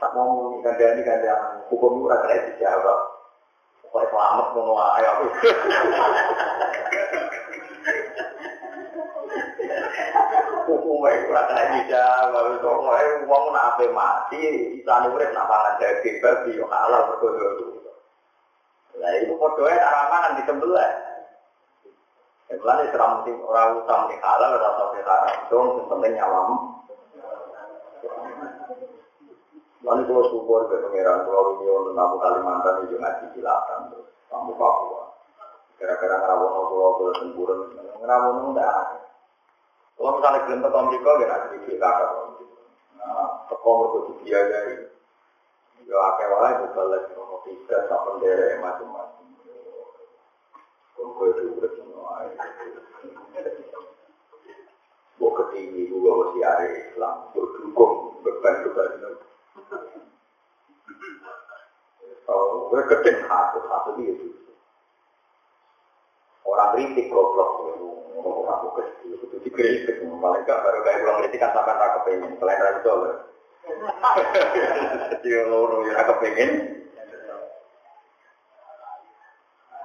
Tak mau gandani gandani hukum itu kena dijawab. Pokoknya selamat ngono ae aku. Hukumnya itu kena dijawab. Pokoknya uang nak mati, isane urip nak pangan daging babi yo halal berkodo. Nah itu fotonya aramangan di sebelah. Sebelah ini seram orang utang di halal, rasa di haram. Dong, yang penting nyawamu. Lalu kalau syukur ke pengiran Pulau Rio untuk Kalimantan itu ngaji silakan tamu Papua. Kira-kira ngerawono Pulau Pulau Tempurun, ngerawono enggak ada. Kalau misalnya belum ke Amerika, ya nanti di kakak. Nah, teko mereka dibiayai. Ya akeh wae balik ono tiga sak pendere macam-macam. Kok itu urip semua. Bok ketinggi juga masih ada Islam, berdukung beban beban Oh, gue keting satu satu itu. Orang kritik goblok. Ngomong aku kecil itu dikritik. Paling gak baru kayak bilang kritik kan sampai tak kepengen. Selain itu jadi loro ya kepengen.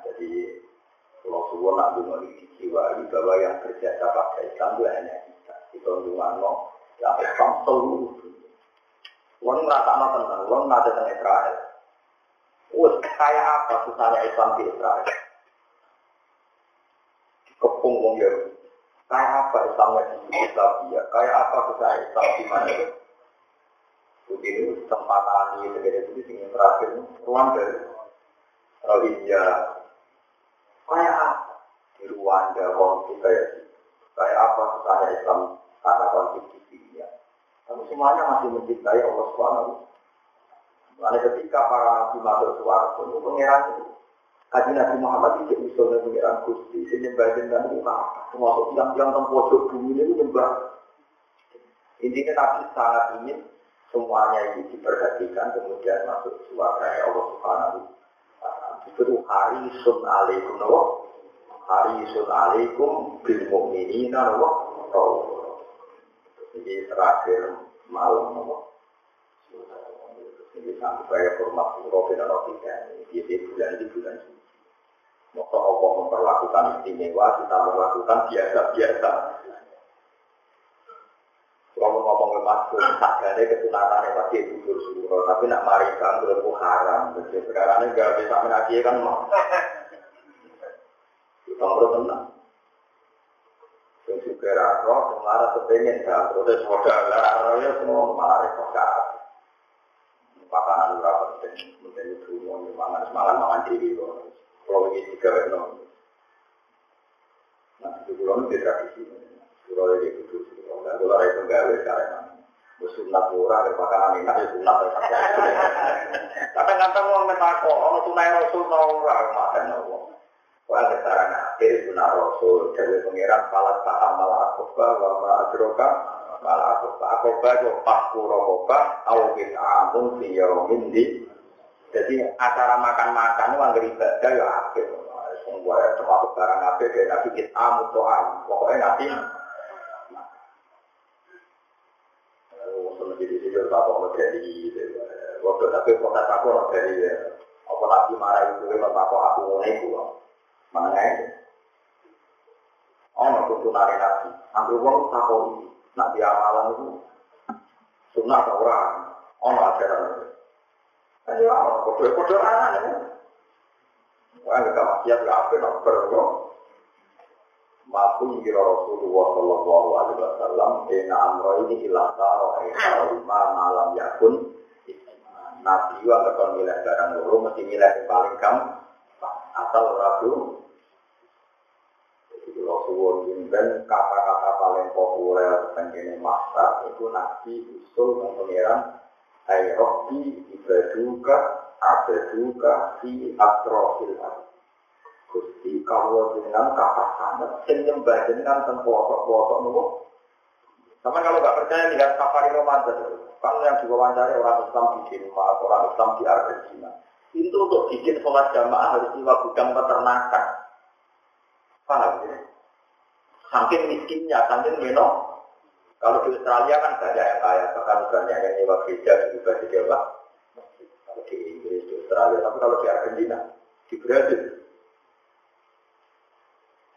Jadi kalau suwon nak dungo dijiwai bahwa yang kerja pakai Islam itu hanya kita. Itu dungo ya Islam seluruh Wong ngerasa tentang, wong ngerasa tentang Israel. Wah, kayak apa susahnya Islam di Israel? Kayak apa Islamnya di Yugoslavia? Kayak apa susahnya Islam di mana? Begini kesempatan ini segede itu yang terakhir Rwanda, Rohingya. Kayak apa? Di Rwanda konflik kayak kayak apa susahnya Islam karena konflik di Syria. Tapi semuanya masih mencintai Allah Subhanahu Lalu ketika para nabi masuk suara itu pengiran itu Kaji Nabi Muhammad tidak bisa pengiran Gusti, ini bagian dan muka, termasuk yang-yang tempojok bumi ini nyembah. Intinya Nabi sangat ingin semuanya ini diperhatikan kemudian masuk suara Allah Subhanahu Itu hari sun alaikum nawa hari sun alaikum bil mu'minina nawa Jadi terakhir malam nawa Ini sampai hormat Robin Robin Di bulan ini bulan Maka Allah memperlakukan istimewa Kita melakukan biasa-biasa kalau ngomong ke masuk, sakane kesunatan yang pasti gugur suruh, tapi nak marikan berlaku haram. Jadi sekarang ini gak bisa menaji kan mau. Kita perlu tenang. Yang juga raro, kemarin kepengen kan, terus modal semua malah repot kan. Pakanan berapa penting, penting itu mau mangan semangat mangan diri Kalau ini tiga no. Nah, itu bulan itu tradisi. Ini itu Nah, kalau itu gawe karena sunat murah dari makanan enak ya sunat Kadang-kadang mau metako, orang tunai rasul naura makan Allah. Wah, sekarang akhir sunat rasul dari pengiran salat paham malah akoba, wama adroka, malah akoba. Itu pasku rokoba, awin amun siyomin di. Jadi acara makan-makan itu anggar ibadah ya akhir. Semua termasuk barang akhir kayak nabi kita mutoan. Pokoknya nabi menjadi sejauh tak mau dari waktu tapi kota aku dari apa nabi marah itu memang aku aku mulai itu mana itu oh nggak nari nabi. Ambil uang ini nabi amalan itu sunnah orang oh nggak kode kode anak ini. Wah nggak maksiat nggak apa nggak perlu Maku kira Rasulullah Shallallahu Alaihi Wasallam Ena amro ini ilah taro lima malam yakun. Nabi wa nggak milih barang dulu mesti milih yang paling kam asal ragu jadi Rasulullah kata-kata paling populer tentang masa itu Nabi usul dan Ayrobi ibaduka abaduka fi atrofil Gusti kalau dengan kakak sangat, sing nyembah jenengan ten pelosok-pelosok. Sama kalau nggak percaya lihat safari Ramadan, kan yang diwawancara orang Islam di Denmark, orang Islam di Argentina. Itu untuk bikin sholat jamaah harus lewat gudang peternakan. Paham ya? Saking miskinnya, saking menok. Kalau di Australia kan banyak yang kaya, bahkan banyak yang nyewa gereja di Jawa. Kalau di Inggris, di Australia, tapi kalau di Argentina, di Brazil,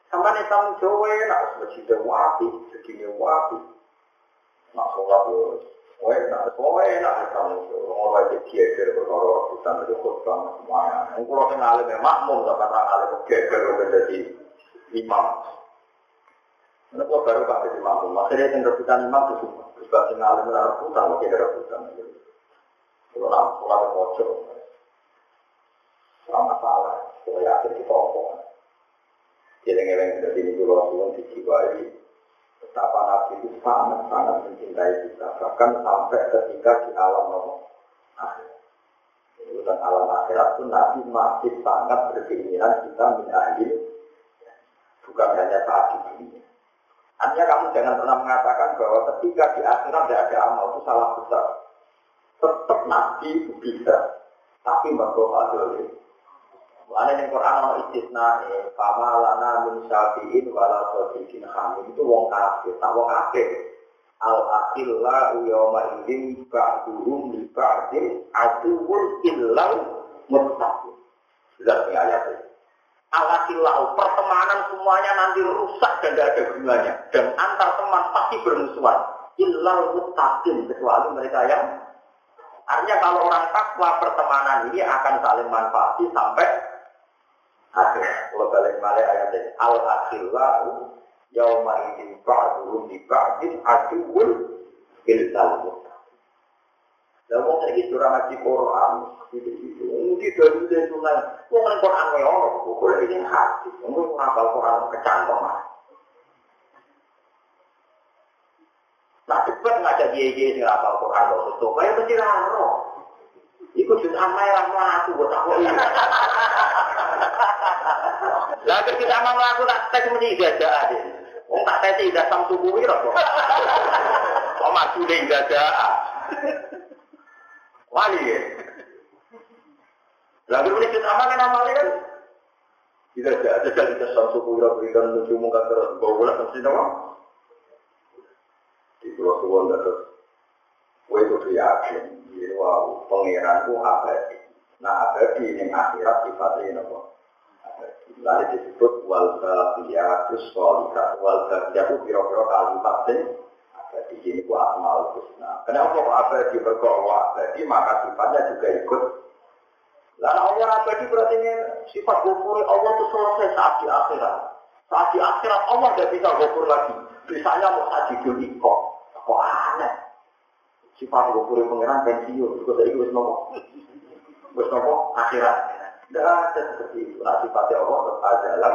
sama nih tamu Jawa nak masjid wapi, segini wapi, nak sholat yo, Wah, nak semua enak tamu Jawa, mau aja dia kira berkoror hutan itu khutbah semuanya. Kalau kenal lebih makmum, tapi orang alim geger jadi imam. Ini kok baru pakai di makmum, akhirnya yang rebutan imam itu semua. Terus bahasa ngalim rebutan, mungkin rebutan. Kalau nak sholat yang mojok, Ora masalah. Kalau yakin kita apa. Jeleng-jeleng dari ini dulu betapa Nabi itu sangat-sangat mencintai kita. Bahkan sampai ketika di alam nomor akhir. Dan alam akhirat itu Nabi masih sangat berkeinginan kita mengakhiri bukan hanya saat di dunia. Artinya kamu jangan pernah mengatakan bahwa ketika di akhirat tidak ada amal itu salah besar. Tetap Nabi itu bisa, tapi berdoa dulu. Mulane ning Quran ana istisna e fama lana min syafi'in wala sadiqin hamid itu wong kafir, tak wong kafir. Al akhilla yawma idzin ba'duhum li ba'din aduwwun illau muttaqin. Sudah ayat ini. Al akhillau pertemanan semuanya nanti rusak dan tidak ada gunanya dan antar teman pasti bermusuhan. Illau muttaqin kecuali mereka yang Artinya kalau orang takwa pertemanan ini akan saling manfaati sampai akhir. Kalau balik balik ayat ini, al akhillahu yauma idin di ba'din aduwwun ilal Lah wong saiki ora ngaji Quran, gitu-gitu. Mungkin dari dari wong nang Quran wae ono, kok ini hati. Wong ngapal Quran kecantong Nah, cepat ngajak dia-dia sing hafal Quran kok tutup, kaya mesti. Iku jus amai ra mlaku buat aku ini. Lah kita amal mlaku tak tes mesti gajah ade. Wong tak tes tidak sam tubuh iki kok. Oh maju deh gajah. Wali. Ya. Lalu ini kita amal kan? Amalnya kan tidak ada jadi kesan suku berikan lucu muka terus bawa bola mesti nama di pulau suwon terus. Gue itu yakin jadi wow pangeranku abadi. Nah abadi ini akhirat sifatnya nopo lalu disebut wal baqiyatus sholihat wal baqiyatu biro-biro kalimat sing abadi ini ku asmaul husna kenapa kok abadi berkoro abadi maka sifatnya juga ikut lalu Allah abadi berarti ini sifat gofuri Allah itu selesai saat di akhirat saat di akhirat Allah tidak bisa gofur lagi bisanya mau sajidul ikut Kok aneh? Sifat gopuri pengiran pensiun, juga saya wis nopo. Wis nopo akhirat. Tidak ada seperti itu. Nah, sifatnya Allah tetap jalan.